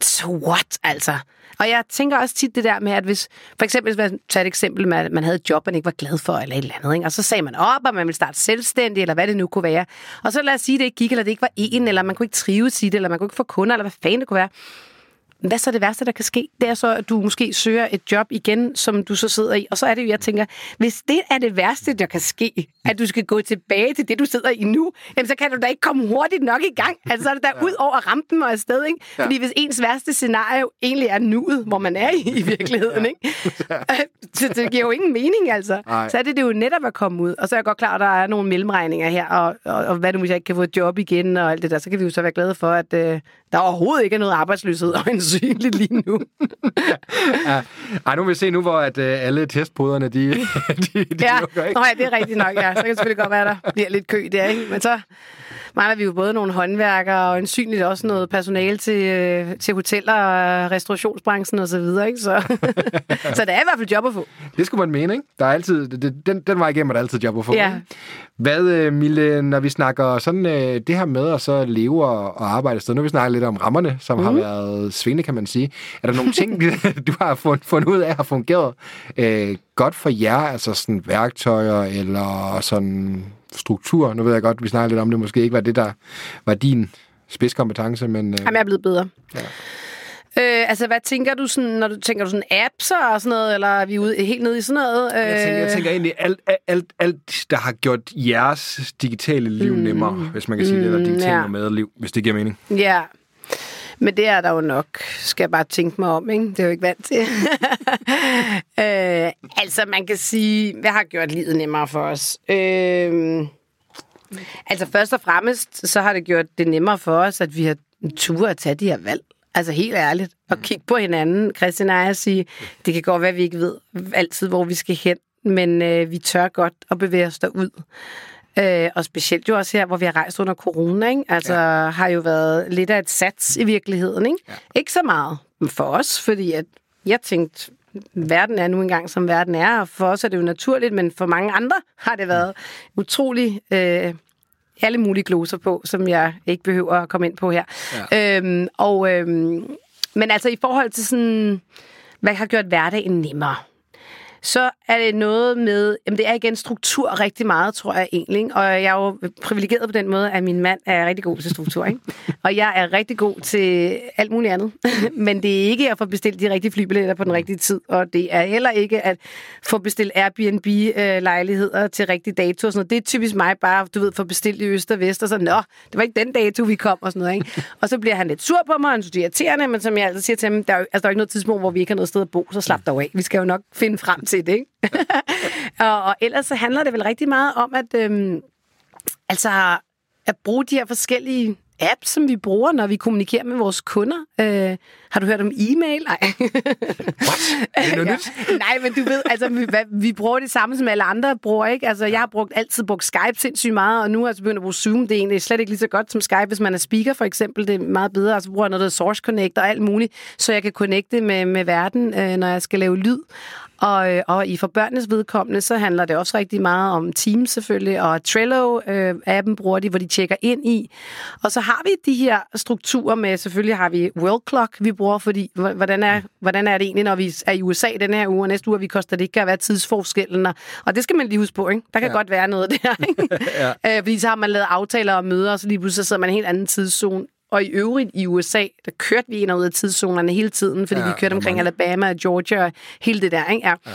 So what, altså? Og jeg tænker også tit det der med, at hvis, for eksempel, hvis man tager et eksempel med, at man havde et job, man ikke var glad for, eller et eller andet, ikke? og så sagde man op, og man ville starte selvstændig, eller hvad det nu kunne være. Og så lad os sige, at det ikke gik, eller det ikke var en, eller man kunne ikke trives i det, eller man kunne ikke få kunder, eller hvad fanden det kunne være hvad så er det værste, der kan ske? Det er så, at du måske søger et job igen, som du så sidder i. Og så er det jo, jeg tænker, hvis det er det værste, der kan ske, at du skal gå tilbage til det, du sidder i nu, jamen så kan du da ikke komme hurtigt nok i gang. Altså så er det der ja. ud over rampen og afsted, ikke? Ja. Fordi hvis ens værste scenario egentlig er nuet, hvor man er i, i virkeligheden, ja. ikke? så det giver jo ingen mening, altså. Nej. Så er det, det jo netop at komme ud. Og så er jeg godt klar, at der er nogle mellemregninger her, og, og, og hvad du jeg ikke kan få et job igen, og alt det der, så kan vi jo så være glade for, at øh, der overhovedet ikke er noget arbejdsløshed og en synligt lige nu. ja. Ej, nu vil vi se nu, hvor at, uh, alle testpoderne, de, de, de ja. lukker, ikke? Nå, ja, det er rigtigt nok, ja. Så kan det selvfølgelig godt være, der bliver lidt kø der, ikke? Men så mangler vi jo både nogle håndværkere og ensynligt også noget personale til, øh, til hoteller og restaurationsbranchen og så videre, ikke? Så, så der er i hvert fald job at få. Det skulle man mene, ikke? Der er altid, det, den, den vej igennem er der altid job at få. Ja. Hvad, øh, Mille, når vi snakker sådan øh, det her med at så leve og, og arbejde sted, nu vi snakker lidt om rammerne, som mm. har mhm. været svingende, kan man sige. Er der nogle ting, du har fundet, fundet ud af har fungeret øh, godt for jer, altså sådan værktøjer eller sådan struktur? Nu ved jeg godt, vi snakker lidt om det, måske ikke var det, der var din spidskompetence, men... Øh, Jamen, jeg er blevet bedre. Ja. Øh, altså, hvad tænker du sådan, når du tænker du sådan apps og sådan noget, eller er vi ude helt nede i sådan noget? Øh... Jeg, tænker, jeg tænker egentlig alt, alt, alt, der har gjort jeres digitale liv mm. nemmere, hvis man kan sige mm, det, eller digitale ja. liv, hvis det giver mening. Ja, men det er der jo nok, skal jeg bare tænke mig om, ikke? Det er jo ikke vant til. øh, altså, man kan sige, hvad har gjort livet nemmere for os? Øh, altså, først og fremmest, så har det gjort det nemmere for os, at vi har tur at tage de her valg. Altså helt ærligt. Og kigge på hinanden, Christian og jeg, sige, det kan godt være, at vi ikke ved altid, hvor vi skal hen, men øh, vi tør godt at bevæge os derud. Øh, og specielt jo også her, hvor vi har rejst under corona, ikke? Altså ja. har jo været lidt af et sats i virkeligheden, ikke? Ja. Ikke så meget for os, fordi at jeg tænkte, verden er nu engang, som verden er, og for os er det jo naturligt, men for mange andre har det været utrolig... Øh, alle mulige gloser på, som jeg ikke behøver at komme ind på her. Ja. Øhm, og, øhm, men altså i forhold til sådan, hvad har gjort hverdagen nemmere? Så er det noget med, jamen det er igen struktur rigtig meget, tror jeg egentlig. Og jeg er jo privilegeret på den måde, at min mand er rigtig god til struktur. Ikke? og jeg er rigtig god til alt muligt andet. Men det er ikke at få bestilt de rigtige flybilletter på den rigtige tid. Og det er heller ikke at få bestilt Airbnb-lejligheder til rigtig dato. Og sådan noget. Det er typisk mig bare, du ved, få bestilt i øst og vest. Og så, nå, det var ikke den dato, vi kom. Og sådan noget, ikke? Og så bliver han lidt sur på mig, og han synes, irriterende. Men som jeg altid siger til ham, der er, altså, der er ikke noget tidspunkt, hvor vi ikke har noget sted at bo. Så slap dog af. Vi skal jo nok finde frem til det, ikke? og, og ellers så handler det vel rigtig meget om, at øhm, altså at bruge de her forskellige apps, som vi bruger, når vi kommunikerer med vores kunder. Øh, har du hørt om e-mail? Nej. What? Er det noget ja. Nej, men du ved, altså, vi, vi bruger det samme, som alle andre bruger, ikke? Altså, jeg har brugt, altid brugt Skype sindssygt meget, og nu har jeg begyndt at bruge Zoom. Det er egentlig slet ikke lige så godt som Skype, hvis man er speaker, for eksempel. Det er meget bedre. Altså, bruger noget, der Source Connect og alt muligt, så jeg kan connecte med, med verden, øh, når jeg skal lave lyd. Og, øh, og i for børnenes vedkommende, så handler det også rigtig meget om Teams selvfølgelig, og Trello-appen øh, bruger de, hvor de tjekker ind i. Og så har vi de her strukturer med, selvfølgelig har vi World Clock, vi bruger, fordi hvordan er, hvordan er det egentlig, når vi er i USA den her uge, og næste uge er vi Costa Rica, hvad er tidsforskellen? Og det skal man lige huske på, ikke? Der kan ja. godt være noget der, ikke? ja. øh, fordi så har man lavet aftaler og møder, og så lige pludselig sidder man i en helt anden tidszone. Og i øvrigt i USA, der kørte vi ind og ud af tidszonerne hele tiden, fordi ja, vi kørte omkring man... Alabama og Georgia og hele det der, ikke? Ja. ja.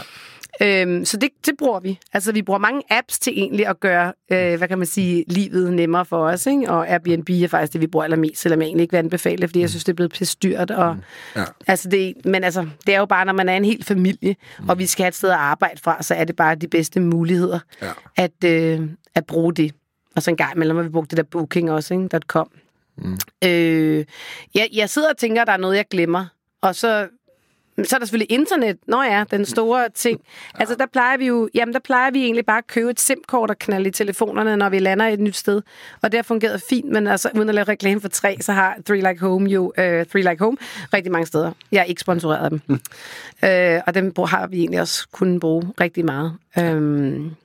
Øhm, så det, det bruger vi. Altså, vi bruger mange apps til egentlig at gøre, øh, hvad kan man sige, livet nemmere for os, ikke? Og Airbnb er faktisk det, vi bruger allermest, selvom jeg egentlig ikke vil anbefale fordi jeg synes, det er blevet styrt. Og, mm. ja. altså, det, men altså, det er jo bare, når man er en hel familie, mm. og vi skal have et sted at arbejde fra, så er det bare de bedste muligheder ja. at, øh, at bruge det. Og så en gang imellem har vi brugt det der booking også, ikke? .com. Mm. Øh, jeg, jeg sidder og tænker, at der er noget, jeg glemmer. Og så så er der selvfølgelig internet. Nå ja, den store ting. Ja. Altså, der plejer vi jo, jamen, der plejer vi egentlig bare at købe et SIM-kort og knalde i telefonerne, når vi lander et nyt sted. Og det har fungeret fint, men altså, uden at lave reklame for tre, så har Three Like Home jo, uh, Three Like Home, rigtig mange steder. Jeg er ikke sponsoreret af dem. Mm. Uh, og dem har vi egentlig også kunnet bruge rigtig meget. Um,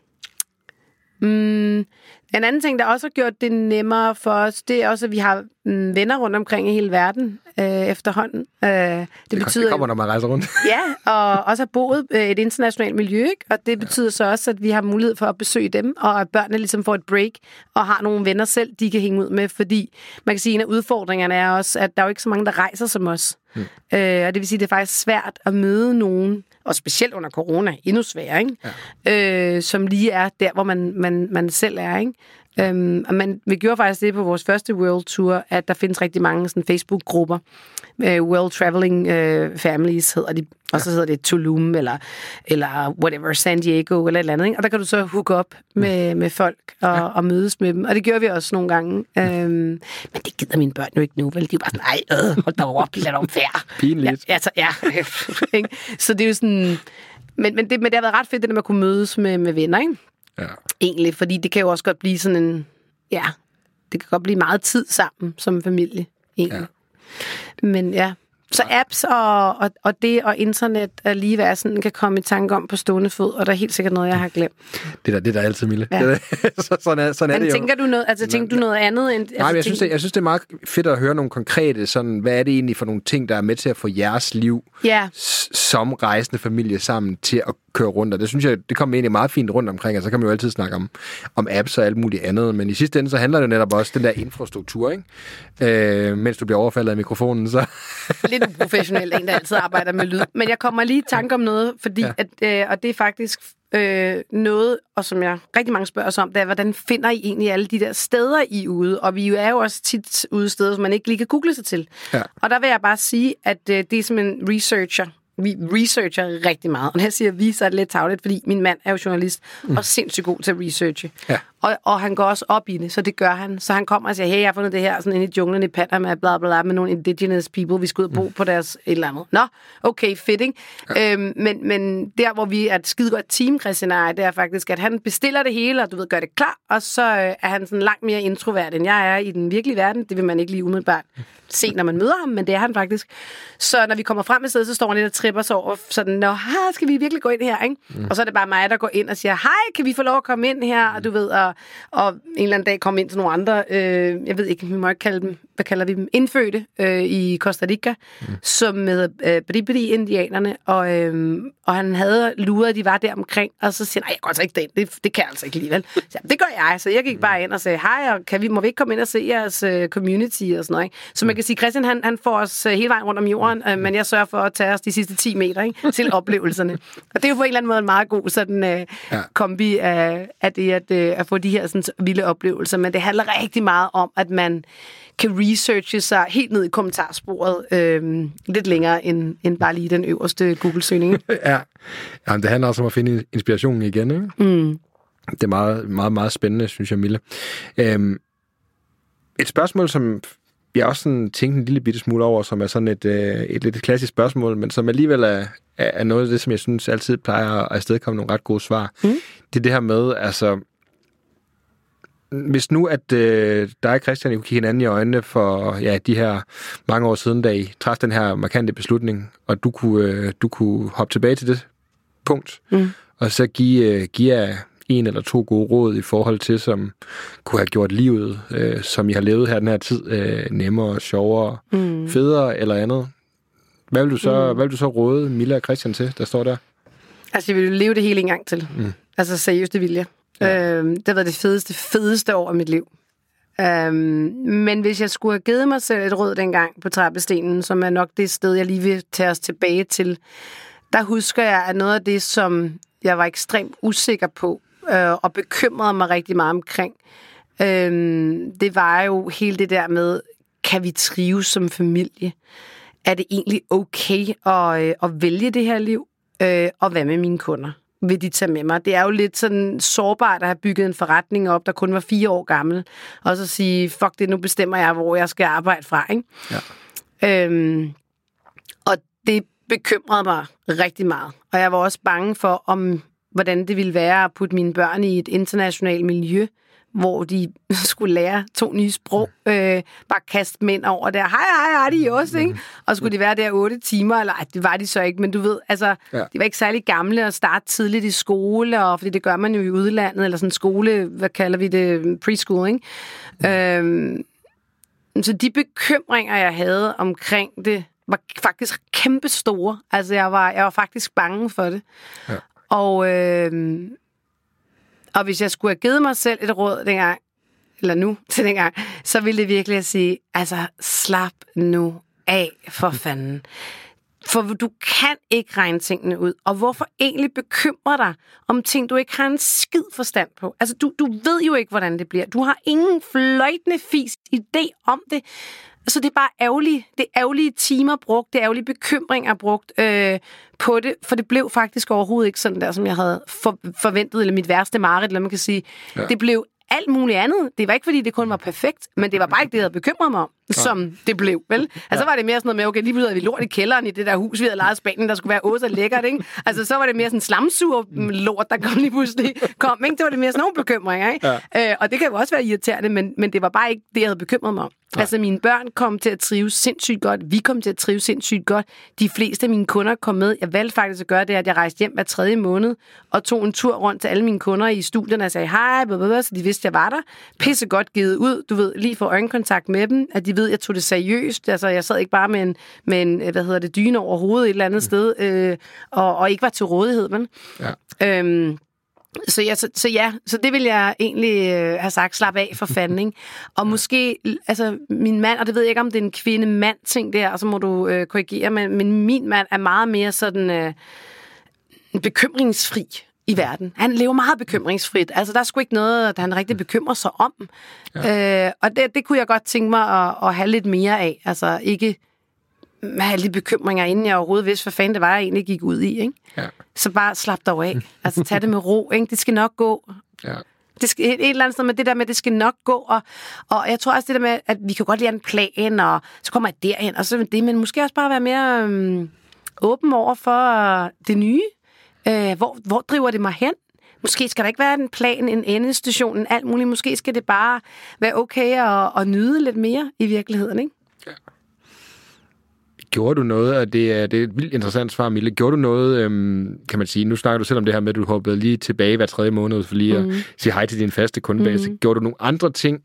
mm, en anden ting, der også har gjort det nemmere for os, det er også, at vi har mm, venner rundt omkring i hele verden øh, efterhånden. Øh, det, det betyder, det kommer, når man rejser rundt. ja, og også har boet øh, et internationalt miljø, ikke? og det betyder ja. så også, at vi har mulighed for at besøge dem, og at børnene ligesom får et break, og har nogle venner selv, de kan hænge ud med, fordi man kan sige, at en af udfordringerne er også, at der er jo ikke så mange, der rejser som os. Mm. Øh, og det vil sige, at det er faktisk svært at møde nogen, og specielt under corona, endnu sværere, ikke? Ja. Øh, som lige er der, hvor man, man, man selv er. Ikke? Øhm, men vi gjorde faktisk det på vores første World Tour, at der findes rigtig mange sådan, Facebook-grupper. Uh, World Traveling uh, Families hedder de, og så hedder det Tulum, eller, eller whatever, San Diego, eller et eller andet. Ikke? Og der kan du så hook op med, med folk og, ja. og mødes med dem. Og det gjorde vi også nogle gange. Øhm, men det gider mine børn jo ikke nu, vel? De er bare sådan, nej, øh, hold da op, lad dem færre. Pinligt. Ja, altså, ja. så det er jo sådan... Men, men, det, men det har været ret fedt, det der med at kunne mødes med, med venner, ikke? Ja. Egentlig, fordi det kan jo også godt blive sådan en... Ja, det kan godt blive meget tid sammen som familie, egentlig. Ja. Men ja, så apps og, og, og det og internet er lige hvad sådan kan komme i tanke om på stående fod, og der er helt sikkert noget, jeg har glemt. Det der, det der er altid, Mille. Ja. Det, så, sådan er, sådan Men er det tænker jo. du noget, altså tænker du noget andet end... Nej, altså, men jeg, synes, det, jeg synes, det er meget fedt at høre nogle konkrete, sådan, hvad er det egentlig for nogle ting, der er med til at få jeres liv ja. som rejsende familie sammen til at køre rundt, og det synes jeg, det kommer egentlig meget fint rundt omkring, og så kan man jo altid snakke om, om apps og alt muligt andet, men i sidste ende, så handler det netop også den der infrastruktur, ikke? Øh, mens du bliver overfaldet af mikrofonen, så... Lidt uprofessionelt, en, der altid arbejder med lyd. Men jeg kommer lige i tanke om noget, fordi, ja. at, øh, og det er faktisk øh, noget, og som jeg rigtig mange spørger os om, det er, hvordan finder I egentlig alle de der steder, I er ude? Og vi er jo også tit ude steder, som man ikke lige kan google sig til. Ja. Og der vil jeg bare sige, at øh, det er som en researcher, vi researcher rigtig meget. Og når jeg siger vi, så er det lidt tavligt, fordi min mand er jo journalist mm. og sindssygt god til at researche. Ja. Og, og han går også op i det, så det gør han. Så han kommer og siger, hey, jeg har fundet det her sådan inde i junglen i Panama, bla bla bla, med nogle indigenous people, vi skal ud og bo mm. på deres et eller andet. Nå, okay, fedt, ikke? Ja. Øhm, men, men der, hvor vi er et skide godt team, Christian og det er faktisk, at han bestiller det hele, og du ved, gør det klar, og så øh, er han sådan langt mere introvert, end jeg er i den virkelige verden. Det vil man ikke lige umiddelbart se, når man møder ham, men det er han faktisk. Så når vi kommer frem i stedet, så står han lidt og tripper sig over, sådan, nå, skal vi virkelig gå ind her, ikke? Mm. Og så er det bare mig, der går ind og siger, hej, kan vi få lov at komme ind her? Og du ved, og, og en eller anden dag komme ind til nogle andre, øh, jeg ved ikke, vi må ikke kalde dem, hvad kalder vi dem, indfødte øh, i Costa Rica, mm. som med øh, Bribri-indianerne, og, øh, og han havde luret, de var der omkring, og så siger han, nej, jeg går altså ikke derind, det, det kan jeg altså ikke alligevel. Så, det gør jeg, så jeg gik bare ind og sagde, hej, og kan vi, må vi ikke komme ind og se jeres uh, community og sådan noget, ikke? Så man kan sige, Christian, han, han får os uh, hele vejen rundt om jorden, uh, men jeg sørger for at tage os de sidste 10 meter, ikke? Til oplevelserne. Og det er jo på en eller anden måde en meget god sådan uh, ja. kombi af, af det, at, uh, at få de her sådan, vilde oplevelser, men det handler rigtig meget om, at man kan researche sig helt ned i kommentarsporet øh, lidt længere end, end bare lige den øverste Google-søgning. ja, Jamen, det handler også om at finde inspirationen igen. Ikke? Mm. Det er meget, meget, meget spændende, synes jeg, Mille. Øhm, et spørgsmål, som jeg også sådan tænkte en lille bitte smule over, som er sådan et, øh, et lidt klassisk spørgsmål, men som alligevel er, er noget af det, som jeg synes altid plejer at afstedkomme nogle ret gode svar. Mm. Det er det her med, altså, hvis nu, at øh, dig og Christian kunne kigge hinanden i øjnene for ja, de her mange år siden, da I træffede den her markante beslutning, og du kunne, øh, du kunne hoppe tilbage til det punkt, mm. og så give, øh, give jer en eller to gode råd i forhold til, som kunne have gjort livet, øh, som I har levet her den her tid, øh, nemmere, sjovere, mm. federe eller andet. Hvad vil, du så, mm. hvad vil du så råde Milla og Christian til, der står der? Altså, jeg vil leve det hele en gang til. Mm. Altså, seriøst, det vil jeg. Ja. Øhm, det har været det fedeste, fedeste år af mit liv. Øhm, men hvis jeg skulle have givet mig selv et råd dengang på trappestenen, som er nok det sted, jeg lige vil tage os tilbage til, der husker jeg, at noget af det, som jeg var ekstremt usikker på, øh, og bekymrede mig rigtig meget omkring, øh, det var jo hele det der med, kan vi trives som familie? Er det egentlig okay at, øh, at vælge det her liv? Øh, og hvad med mine kunder? vil de tage med mig. Det er jo lidt sådan sårbart at have bygget en forretning op, der kun var fire år gammel, og så sige, fuck det, nu bestemmer jeg, hvor jeg skal arbejde fra. Ikke? Ja. Øhm, og det bekymrede mig rigtig meget. Og jeg var også bange for, om hvordan det ville være at putte mine børn i et internationalt miljø, hvor de skulle lære to nye sprog, øh, bare kaste mænd over der. Hej, hej, hej, de også, ikke? Og skulle de være der otte timer, eller ej, det var de så ikke, men du ved, altså, ja. de var ikke særlig gamle at starte tidligt i skole, og fordi det gør man jo i udlandet, eller sådan skole, hvad kalder vi det, preschool, ikke? Mm. Øhm, så de bekymringer, jeg havde omkring det, var faktisk kæmpe store. Altså, jeg var, jeg var faktisk bange for det. Ja. Og, øh, og hvis jeg skulle have givet mig selv et råd dengang, eller nu til dengang, så ville det virkelig at sige, altså slap nu af for fanden. For du kan ikke regne tingene ud. Og hvorfor egentlig bekymre dig om ting, du ikke har en skid forstand på? Altså, du, du ved jo ikke, hvordan det bliver. Du har ingen fløjtende fis idé om det. Så det er bare ærgerligt. Det er ærgerlige timer brugt, det er ærgerlige bekymringer brugt øh, på det, for det blev faktisk overhovedet ikke sådan der, som jeg havde for, forventet, eller mit værste mareridt, eller man kan sige. Ja. Det blev alt muligt andet. Det var ikke, fordi det kun var perfekt, men det var bare ikke det, jeg havde bekymret mig om, ja. som det blev, vel? Altså, så var det mere sådan noget med, okay, lige pludselig havde vi lort i kælderen i det der hus, vi havde lejet i Spanien, der skulle være også lækkert, ikke? Altså, så var det mere sådan slamsur lort, der kom lige pludselig kom, ikke? Det var det mere sådan nogle bekymringer, ikke? Ja. Øh, og det kan jo også være irriterende, men, men det var bare ikke det, jeg havde bekymret mig om. Nej. Altså, mine børn kom til at trives sindssygt godt. Vi kom til at trives sindssygt godt. De fleste af mine kunder kom med. Jeg valgte faktisk at gøre det, at jeg rejste hjem hver tredje måned og tog en tur rundt til alle mine kunder i studierne og sagde hej, blablabla, så de vidste, jeg var der. Pisse godt givet ud, du ved, lige få øjenkontakt med dem, at de ved, at jeg tog det seriøst. Altså, jeg sad ikke bare med en, med en hvad hedder det, dyne over hovedet et eller andet mm. sted, øh, og, og ikke var til rådighed, men... Ja. Øhm, så ja, så, så ja, så det vil jeg egentlig øh, have sagt, slap af for fanden, ikke? Og måske, altså min mand, og det ved jeg ikke, om det er en kvinde-mand-ting der, og så må du øh, korrigere, men, men min mand er meget mere sådan øh, bekymringsfri i verden. Han lever meget bekymringsfrit. Altså, der er sgu ikke noget, han rigtig bekymrer sig om. Ja. Øh, og det, det kunne jeg godt tænke mig at, at have lidt mere af. Altså, ikke have de bekymringer, inden jeg overhovedet vidste, hvad fanden det var, jeg egentlig gik ud i. Ikke? Ja. Så bare slap dig af. Altså, tag det med ro. Ikke? Det skal nok gå. Ja. Det skal, et, et eller andet sted med det der med, at det skal nok gå, og, og jeg tror også det der med, at vi kan godt lide en plan, og så kommer jeg derhen, og så det, men måske også bare være mere øhm, åben over for det nye. Øh, hvor, hvor driver det mig hen? Måske skal der ikke være en plan, en endestation, en alt muligt. Måske skal det bare være okay at, at nyde lidt mere i virkeligheden, ikke? Ja. Gjorde du noget, og det er, det er et vildt interessant svar, Mille. Gjorde du noget, øhm, kan man sige, nu snakker du selv om det her med, at du hoppede lige tilbage hver tredje måned for lige mm. at sige hej til din faste kundebase. Mm. Gjorde du nogle andre ting,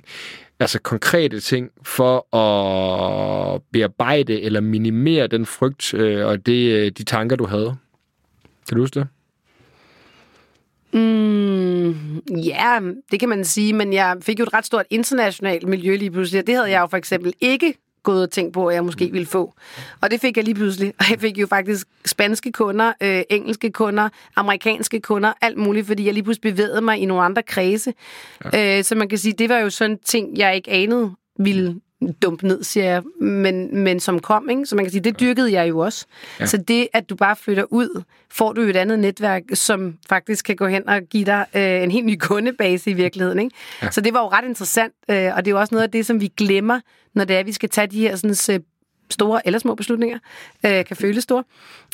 altså konkrete ting, for at bearbejde eller minimere den frygt øh, og det, øh, de tanker, du havde? Kan du huske det? Mm, ja, det kan man sige, men jeg fik jo et ret stort internationalt miljø lige pludselig. Det havde jeg jo for eksempel ikke gået og tænkt på, at jeg måske ville få. Og det fik jeg lige pludselig. Og jeg fik jo faktisk spanske kunder, øh, engelske kunder, amerikanske kunder, alt muligt, fordi jeg lige pludselig bevægede mig i nogle andre kredse. Ja. Øh, så man kan sige, det var jo sådan en ting, jeg ikke anede ville dumpe ned, siger jeg, men, men som kom, ikke? Så man kan sige, det dyrkede jeg jo også. Ja. Så det, at du bare flytter ud, får du et andet netværk, som faktisk kan gå hen og give dig øh, en helt ny kundebase i virkeligheden, ikke? Ja. Så det var jo ret interessant, øh, og det er jo også noget af det, som vi glemmer, når det er, at vi skal tage de her sådan, øh, store eller små beslutninger, øh, kan føles store,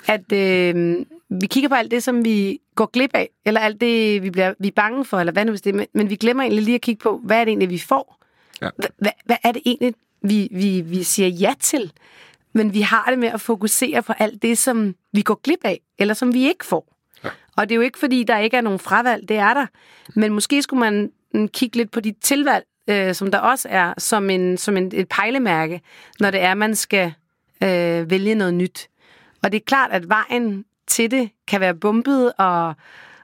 at øh, vi kigger på alt det, som vi går glip af, eller alt det, vi, bliver, vi er bange for, eller hvad nu hvis det er, men vi glemmer egentlig lige at kigge på, hvad er det egentlig, vi får? Ja. Hvad, er det egentlig, vi, vi, vi siger ja til? Men vi har det med at fokusere på alt det, som vi går glip af, eller som vi ikke får. Ja. Og det er jo ikke, fordi der ikke er nogen fravalg, det er der. Men måske skulle man mm, kigge lidt på de tilvalg, øh, som der også er, som, en, som en, et pejlemærke, når det er, man skal øh, vælge noget nyt. Og det er klart, at vejen til det kan være bumpet og,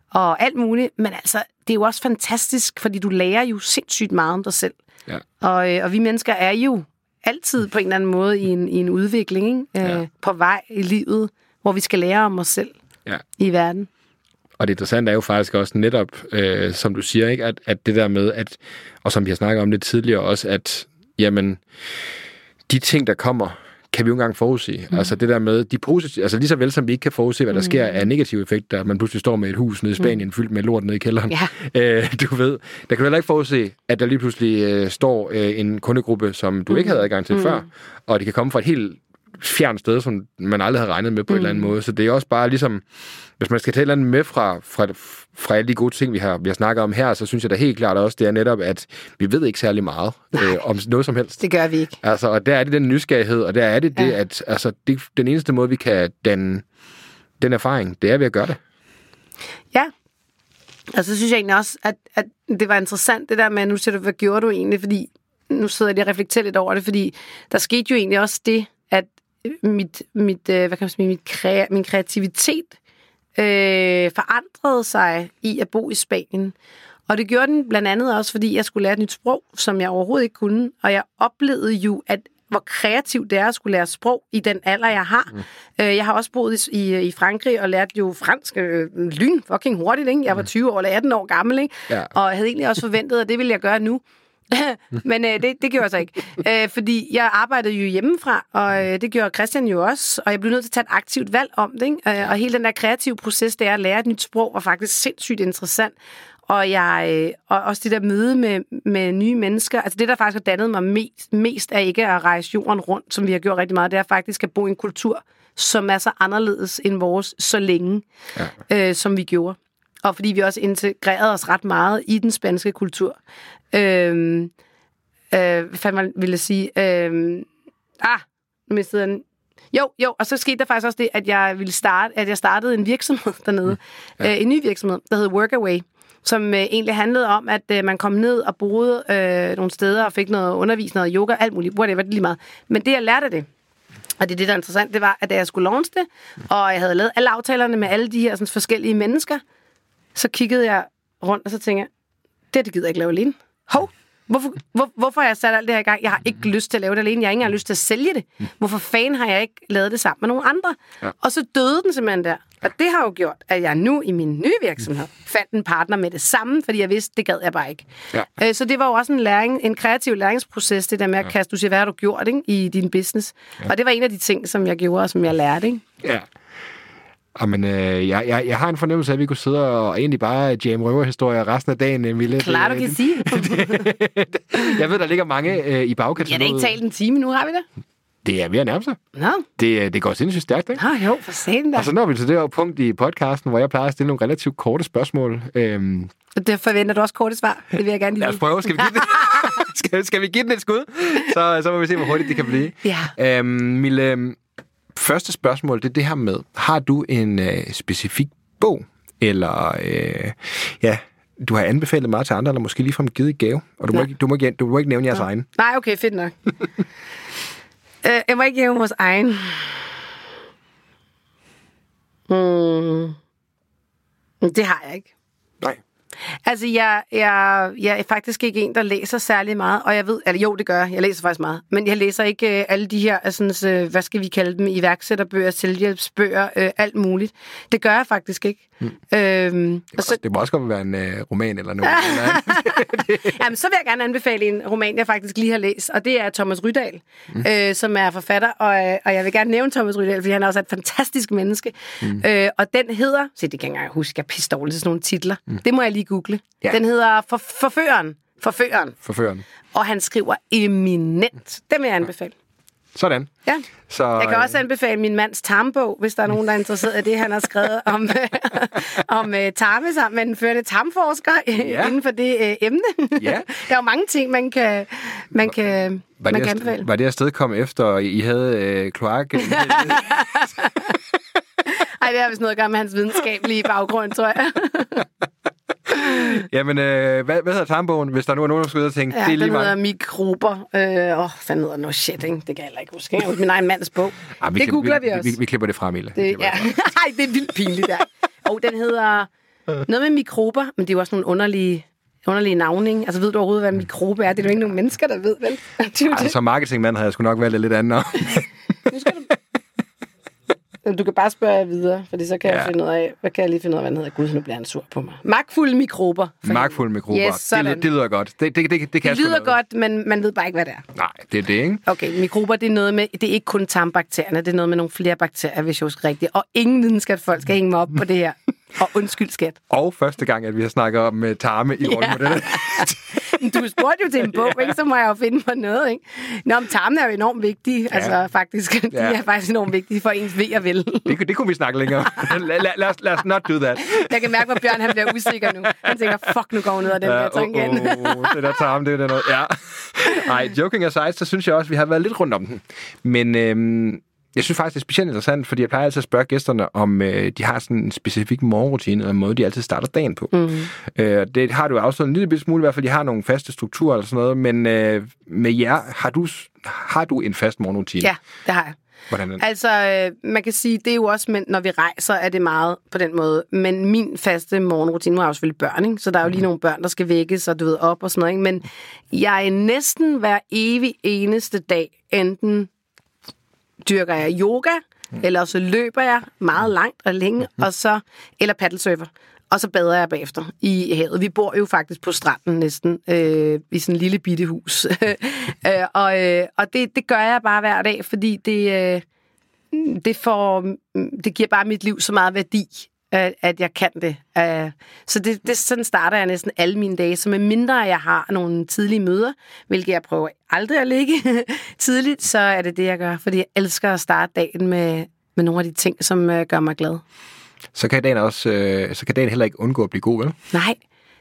og alt muligt, men altså, det er jo også fantastisk, fordi du lærer jo sindssygt meget om dig selv. Ja. Og, øh, og vi mennesker er jo altid på en eller anden måde i en, i en udvikling, ikke? Øh, Ja. på vej i livet, hvor vi skal lære om os selv Ja. i verden. Og det interessante er jo faktisk også netop, øh, som du siger, ikke, at, at det der med, at, og som vi har snakket om lidt tidligere også, at jamen, de ting, der kommer, kan vi jo ikke engang forudsige. Mm. Altså det der med, de positive, altså lige så vel som vi ikke kan forudse, hvad der mm. sker af negative effekter, man pludselig står med et hus nede i Spanien, mm. fyldt med lort nede i kælderen. Ja. Øh, du ved, der kan du heller ikke forudse, at der lige pludselig øh, står øh, en kundegruppe, som du mm. ikke havde adgang til mm. før, og de kan komme fra et helt fjern sted, som man aldrig havde regnet med på mm. en eller anden måde. Så det er også bare ligesom, hvis man skal tage et eller andet med fra, fra, fra alle de gode ting, vi har, vi har snakket om her, så synes jeg da helt klart også, det er netop, at vi ved ikke særlig meget øh, om noget som helst. Det gør vi ikke. Altså, og der er det den nysgerrighed, og der er det det, Ja. at altså, det, den eneste måde, vi kan danne den erfaring, det er ved at gøre det. Ja. Og så synes jeg egentlig også, at, at det var interessant, det der med, nu siger du, hvad gjorde du egentlig? Fordi nu sidder jeg lige og reflekterer lidt over det, fordi der skete jo egentlig også det, mit, mit, øh, hvad kan man sige, mit krea- min kreativitet øh, forandrede sig i at bo i Spanien. Og det gjorde den blandt andet også, fordi jeg skulle lære et nyt sprog, som jeg overhovedet ikke kunne. Og jeg oplevede jo, at hvor kreativt det er at skulle lære sprog i den alder, jeg har. Mm. Øh, jeg har også boet i, i, i Frankrig og lært jo fransk øh, lyn fucking hurtigt. Ikke? Jeg var 20 år eller 18 år gammel, ikke? Ja. og jeg havde egentlig også forventet, at det ville jeg gøre nu. Men øh, det, det gjorde jeg så ikke. Øh, fordi jeg arbejdede jo hjemmefra, og øh, det gjorde Christian jo også. Og jeg blev nødt til at tage et aktivt valg om det. Ikke? Øh, og hele den der kreative proces, det er at lære et nyt sprog, var faktisk sindssygt interessant. Og, jeg, øh, og også det der møde med, med nye mennesker. Altså det, der faktisk har dannet mig mest, mest er ikke at rejse jorden rundt, som vi har gjort rigtig meget. Det er faktisk at bo i en kultur, som er så anderledes end vores så længe, ja. øh, som vi gjorde. Og fordi vi også integrerede os ret meget i den spanske kultur. Øhm, øh, hvad fanden ville sige? Øhm, ah, nu mistede jeg den. Jo, jo, og så skete der faktisk også det, at jeg ville starte, at jeg startede en virksomhed dernede. Ja. Øh, en ny virksomhed, der hed Workaway som øh, egentlig handlede om, at øh, man kom ned og boede øh, nogle steder og fik noget undervisning, noget yoga, alt muligt, whatever, det er lige meget. Men det, jeg lærte af det, og det er det, der er interessant, det var, at da jeg skulle launch det, og jeg havde lavet alle aftalerne med alle de her sådan, forskellige mennesker, så kiggede jeg rundt, og så tænkte jeg, det, her, det gider jeg ikke lave alene. Hov, hvorfor, hvor, hvorfor har jeg sat alt det her i gang? Jeg har ikke lyst til at lave det alene. Jeg har ikke engang lyst til at sælge det. Hvorfor fanden har jeg ikke lavet det sammen med nogle andre? Ja. Og så døde den simpelthen der. Og det har jo gjort, at jeg nu i min nye virksomhed fandt en partner med det samme, fordi jeg vidste, det gad jeg bare ikke. Ja. Øh, Så det var jo også en, læring, en kreativ læringsproces, det der med at kaste, du siger, hvad har du gjort ikke, i din business? Ja. Og det var en af de ting, som jeg gjorde, og som jeg lærte. Ikke? Ja. Jamen, øh, jeg, jeg, jeg har en fornemmelse af, at vi kunne sidde og egentlig bare jamme røverhistorier resten af dagen, Mille. Klar, du kan sige. jeg ved, der ligger mange øh, i Jeg bagkataloget. har ikke talt en time nu, har vi det? Det er ved at nærme sig. Nå, Det, øh, det går sindssygt stærkt, ikke? Nå jo, for satan da. Og så når vi til det her punkt i podcasten, hvor jeg plejer at stille nogle relativt korte spørgsmål. Øhm, Det forventer du også korte svar. Det vil jeg gerne lige lad os prøve. Skal vi give den, skal, skal vi give den et skud? Så, så må vi se, hvor hurtigt det kan blive. Ja. Øhm, Mille, øhm, første spørgsmål, det er det her med, har du en øh, specifik bog, eller øh, ja, du har anbefalet meget til andre, eller måske ligefrem givet i gave, og du må, ikke, du, må ikke, du må ikke nævne jeres egen. Nej, okay, fedt nok. øh, jeg må ikke give vores egen. Mm. Det har jeg ikke. Altså, jeg, jeg, jeg er faktisk ikke en, der læser særlig meget, og jeg ved, eller jo, det gør jeg, jeg læser faktisk meget, men jeg læser ikke øh, alle de her, altså, øh, hvad skal vi kalde dem, iværksætterbøger, selvhjælpsbøger, øh, alt muligt. Det gør jeg faktisk ikke. Mm. Øhm, og så, Det må også godt være en øh, roman eller noget. Jamen, så vil jeg gerne anbefale en roman, jeg faktisk lige har læst, og det er Thomas Rydahl, mm. øh, som er forfatter, og, øh, og jeg vil gerne nævne Thomas Rydahl, fordi han er også et fantastisk menneske. Mm. Øh, og den hedder, se, det kan jeg ikke huske, jeg er pisse dårlig til sådan nogle titler. Mm. Det må jeg lige google. Ja. Den hedder for, Forføreren. Forføreren. Forføreren. Og han skriver eminent. Den vil jeg anbefale. Sådan. Ja. Så, Jeg kan øh, også anbefale min mands tarmbog, hvis der er nogen, der er interesseret i det, han har skrevet om, om uh, tarme sammen med den førte tarmforsker Ja. inden for det uh, emne. Ja. der er jo mange ting, man kan, man kan, var, man det kan anbefale. var det afsted kom efter, I havde øh, kloak? Ej, det har vist noget at gøre med hans videnskabelige baggrund, tror jeg. Jamen, øh, hvad, hvad hedder tarmbogen, hvis der nu er nogen, der skal ud og tænke, Ja, det er lige den hedder meget. mikrober. Øh, åh, hvad hedder no shit, ikke? Det kan jeg heller ikke huske. Jeg min egen mands bog. Ah, det klipper- googler vi vi, også. vi, vi klipper det fra, Mille. Det, ja. Ej, det er vildt pinligt, der. Og den hedder noget med mikrober, men det er jo også nogle underlige, underlige navne, ikke? Altså, ved du overhovedet, hvad en mikrobe er? Det er jo ikke nogen mennesker, der ved, vel? Det er Altså, det. som marketingmand havde jeg sgu nok valgt lidt andet. Nu skal du... Du kan bare spørge videre, fordi så kan ja. Jeg finde ud af, hvad kan jeg lige finde ud af, hvad den hedder? Gud, nu bliver han sur på mig. Magtfulde mikrober. for Magtfulde mikrober. Yes, det, sådan. lyder, det lyder godt. Det, det, det, det, det kan Det lyder godt, men man ved bare ikke, hvad det er. Nej, det er det, ikke? Okay, mikrober, det er noget med, det er ikke kun tarmbakterierne, det er noget med nogle flere bakterier, hvis jeg husker rigtigt. Og ingen videnskabsfolk skal hænge mig op på det her. Og undskyld, skat. Og første gang, at vi har snakket om uh, tarme i rollemodeller. Du spurgte jo til en bog, ikke? så må jeg jo finde på noget. Ikke? Nå, men tarmen er jo enormt vigtige. Ja. Altså faktisk, de Ja. er faktisk enormt vigtige for ens ved og vel. Det, kunne- det kunne vi snakke længere lad, lad, lad, os, lad os not do that. Jeg kan mærke, hvor Bjørn han bliver usikker nu. Han tænker, fuck, nu går hun ud af den Ja, her oh, tangent. oh, det der tarm, det er noget. Ja. Nej, joking aside, så synes jeg også, at vi har været lidt rundt om den. Men øhm, jeg synes faktisk, det er specielt interessant, fordi jeg plejer altid at spørge gæsterne, om øh, de har sådan en specifik morgenrutine, eller en måde, de altid starter dagen på. Mm. Øh, det har du afsløret en lille smule, i hvert fald, de har nogle faste strukturer eller sådan noget, men øh, med jer, har du, har du en fast morgenrutine? Ja, det har jeg. Hvordan den? Altså, øh, man kan sige, det er jo også, men når vi rejser, er det meget på den måde. Men min faste morgenrutine, nu har jeg jo selvfølgelig børn, ikke? så der er jo lige nogle børn, der skal vækkes, og du ved, op og sådan noget. Ikke? Men jeg er næsten hver evig eneste dag, enten dyrker jeg yoga, eller så løber jeg meget langt og længe, og så, eller paddlesurfer. Og så bader jeg bagefter i havet. Vi bor jo faktisk på stranden næsten, øh, i sådan en lille bitte hus. øh, og øh, og det, det gør jeg bare hver dag, fordi det, øh, det, får, det giver bare mit liv så meget værdi, at, at jeg kan det. Uh, så det, det, sådan starter jeg næsten alle mine dage. Så med mindre jeg har nogle tidlige møder, hvilket jeg prøver aldrig at ligge tidligt, så er det det, jeg gør. Fordi jeg elsker at starte dagen med, med nogle af de ting, som uh, gør mig glad. Så kan dagen også, øh, så kan dagen heller ikke undgå at blive god, vel? Nej,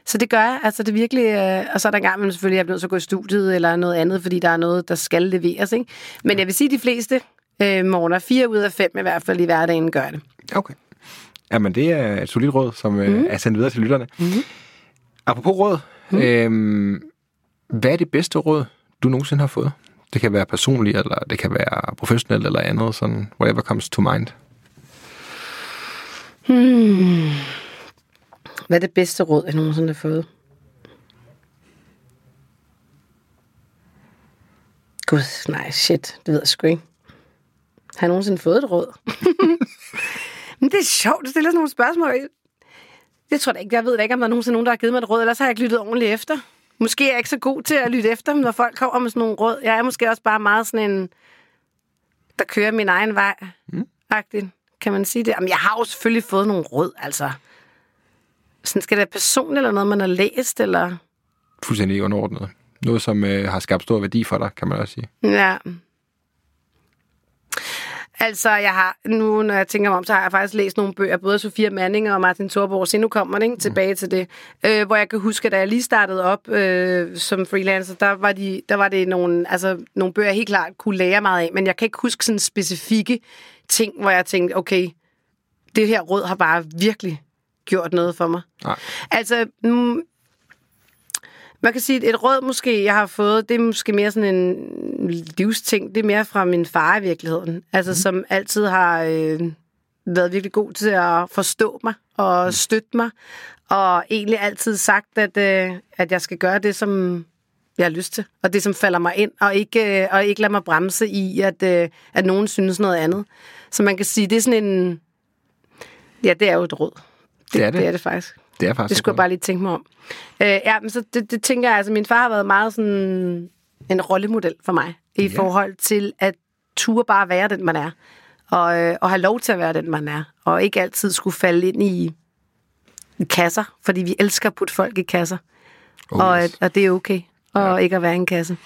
så det gør jeg. Altså det er virkelig, øh, og så er der en gang, men selvfølgelig er nødt til at gå i studiet eller noget andet, fordi der er noget, der skal leveres. Ikke? Men jeg vil sige, at de fleste øh, morgener, fire ud af fem i hvert fald i hverdagen, gør det. Okay. Jamen, det er et solidt råd, som mm. øh, er sendt videre til lytterne. Mm. Apropos råd, mm. øhm, hvad er det bedste råd, du nogensinde har fået? Det kan være personligt, eller det kan være professionelt, eller andet, sådan whatever comes to mind. Hvad er det bedste råd, jeg nogensinde har fået? Gud, nej, shit, det ved jeg sgu ikke. Har jeg nogensinde fået et råd? Men det er sjovt, du stiller sådan nogle spørgsmål. Det tror jeg da ikke. Jeg ved da ikke, om der er nogensinde nogen, der har givet mig et råd, ellers har jeg ikke lyttet ordentligt efter. Måske er jeg ikke så god til at lytte efter, når folk kommer med sådan nogle råd. Jeg er måske også bare meget sådan en, der kører min egen vej. Mm. Agtigt. Kan man sige det? Jamen, jeg har jo selvfølgelig fået nogle råd, altså. Sådan, skal det være personligt, eller noget, man har læst, eller... Fuldstændig underordnet. Noget, som øh, har skabt stor værdi for dig, kan man også sige. Ja. Altså, jeg har, nu når jeg tænker mig om, så har jeg faktisk læst nogle bøger, både Sofia Manning og Martin Thorborg, så nu kommer det ikke? Tilbage til det, øh, hvor jeg kan huske, at da jeg lige startede op øh, som freelancer, der var, de, der var det nogle, altså, nogle bøger, jeg helt klart kunne lære meget af, men jeg kan ikke huske sådan specifikke ting, hvor jeg tænkte, okay, det her råd har bare virkelig gjort noget for mig. Nej. Altså, man kan sige, at et råd måske, jeg har fået, det er måske mere sådan en livsting. Det er mere fra min far i virkeligheden. Altså, mm. som altid har øh, været virkelig god til at forstå mig og støtte mig. Og egentlig altid sagt, at, øh, at jeg skal gøre det, som jeg har lyst til. Og det, som falder mig ind. Og ikke, øh, og ikke lade mig bremse i, at, øh, at nogen synes noget andet. Så man kan sige, det er sådan en... Ja, det er jo et råd. Det er det. Det er det faktisk. Det er faktisk Det skulle jeg bare lige tænke mig om. Øh, ja, men så det, det tænker jeg, altså min far har været meget sådan en rollemodel for mig, i Ja. forhold til at ture bare være den, man er. Og, øh, og have lov til at være den, man er. Og ikke altid skulle falde ind i, kasser, fordi vi elsker at putte folk i kasser. Oh, og, yes. at, og det er okay, og ja. ikke at være i en kasse.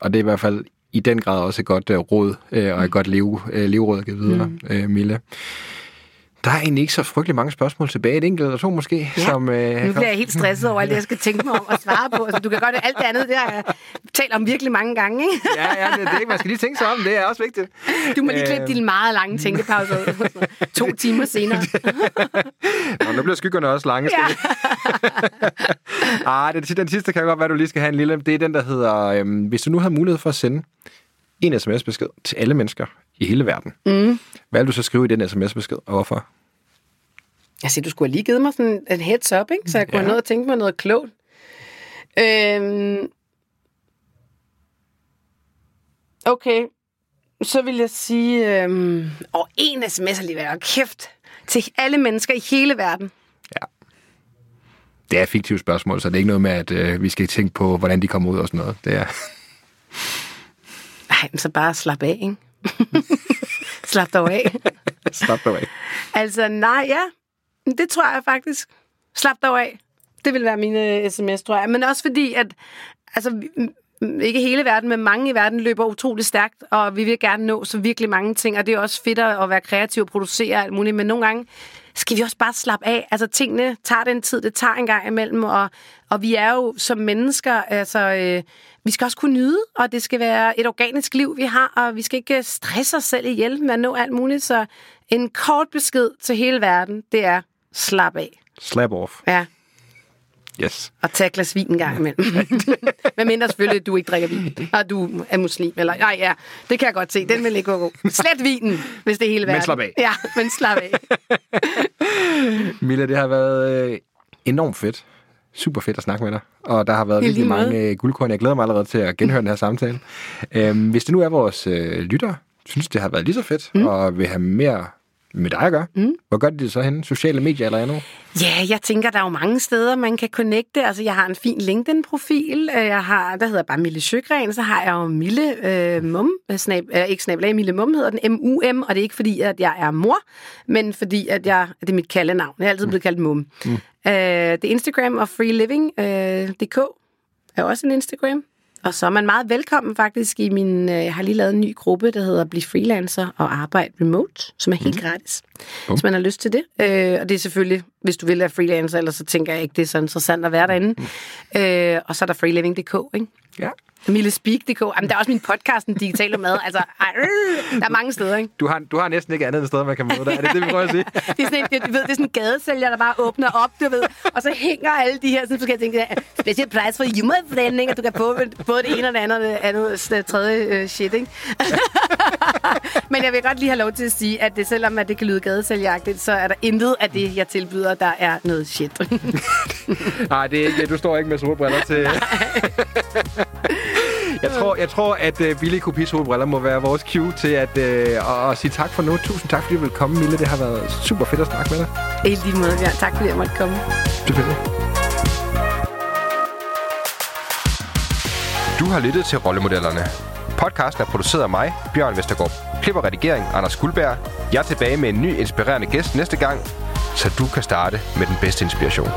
Og det er i hvert fald i den grad også et godt uh, råd, uh, og et godt leve, uh, leveråd at give videre, mm. uh, Mille. Der er egentlig ikke så frygtelig mange spørgsmål tilbage. Et enkelt eller to måske. Ja. Som, øh, Nu bliver jeg helt stresset over alt det, jeg skal tænke mig om at svare på. Altså, du kan godt alt det andet, det har jeg talt om virkelig mange gange. Ikke? ja, ja, det, det, man skal lige tænke sig om. Det er også vigtigt. Du må lige klippe Øh. dine meget lange tænkepauser ud. To timer senere. Nå, nu bliver skyggerne også lange. Ja. ah, den, den sidste kan godt være, du lige skal have en lille. Det er den, der hedder, øhm, hvis du nu havde mulighed for at sende en sms-besked til alle mennesker i hele verden, mm. hvad vil du så skrive i den sms-besked, og hvorfor? Jeg siger, du skulle have lige givet mig sådan en heads up, ikke? så jeg kunne Ja. have noget at tænke mig noget klogt. Øhm... Okay, så vil jeg sige, øhm... og en sms alligevel, kæft, til alle mennesker i hele verden. Det er et fiktivt spørgsmål, så det er ikke noget med, at øh, vi skal tænke på, hvordan de kommer ud og sådan noget. Det er... Ej, men så bare slap af, ikke? slap dog af. Stop dig af. Altså, nej, ja. Det tror jeg faktisk. Slap dig af. Det vil være mine øh, sms, tror jeg. Men også fordi, at altså, ikke hele verden, men mange i verden løber utrolig stærkt, og vi vil gerne nå så virkelig mange ting, og det er også fedt at være kreativ og producere alt muligt, men nogle gange skal vi også bare slappe af. Altså, tingene tager den tid, det tager en gang imellem, og, og vi er jo som mennesker, altså, øh, vi skal også kunne nyde, og det skal være et organisk liv, vi har, og vi skal ikke øh, stresse os selv ihjel med at nå alt muligt, så en kort besked til hele verden, det er slap af. Slap off. Ja, Yes. og tage et glas vin en gang imellem. Men mindre selvfølgelig, at du ikke drikker vin, og du er muslim. Eller, nej, ja, det kan jeg godt se. Den vil ikke gå god. Slet vinen, hvis det er hele verden. slap af. Ja, men slap af. Milla, det har været øh, enormt fedt. Super fedt at snakke med dig. Og der har været virkelig mange øh, guldkorn. Jeg glæder mig allerede til at genhøre den her samtale. Øhm, hvis det nu er vores øh, lytter, synes det har været lige så fedt, mm. og vil have mere med dig at gøre, mm. hvor gør de det så henne? Sociale medier eller andet? Ja, jeg tænker, der er jo mange steder, man kan connecte. Altså, jeg har en fin LinkedIn-profil. Øh, Jeg har, der hedder bare Mille Søgren. Så har jeg jo Mille øh, Mum. øh, Snab, øh, ikke snablag, Mille Mum hedder den. M-U-M. Og det er ikke fordi, at jeg er mor, men fordi, at jeg, det er mit kaldenavn. Jeg er altid blevet kaldt Mum. Mm. Øh, det er Instagram og freeliving.dk er også en Instagram. Og så er man meget velkommen faktisk i min... øh, Jeg har lige lavet en ny gruppe, der hedder Bliv freelancer og arbejde remote, som er helt mm. gratis, hvis man har lyst til det. Øh, og det er selvfølgelig, hvis du vil være freelancer, ellers så tænker jeg ikke, det er så interessant at være derinde. Mm. Øh, og så er der freeliving.dk, ikke? Ja. Millespeak.dk. Jamen, der er også min podcast, Den Digitale Mad. Altså, ej, øh, der er mange steder, ikke? Du har, du har næsten ikke andet end sted, man kan møde dig. Er det det, vi prøver at sige? Det er sådan en, du ved, det er sådan en gadesælger, der bare åbner op, du ved, og så hænger alle de her sådan forskellige ting. Special price for you, my friend, ikke? Og du kan få både det ene og det andet, det andet, det tredje uh, shit, ikke? Men jeg vil godt lige have lov til at sige, at det, selvom at det kan lyde gadesælgeragtigt, så er der intet af det, jeg tilbyder, der er noget shit. Nej, det er ikke, du står ikke med solbriller til... jeg, tror, jeg tror, at uh, billige kopi solbriller må være vores cue til at, uh, at, at sige tak for nu. Tusind tak, fordi du vil komme, Mille. Det har været super fedt at snakke med dig. I lige måde, Bjørn. Tak fordi jeg måtte komme. Selvfølgelig. Du har lyttet til Rollemodellerne. Podcasten er produceret af mig, Bjørn Vestergaard. Klip og redigering, Anders Guldberg. Jeg er tilbage med en ny inspirerende gæst næste gang, så du kan starte med den bedste inspiration.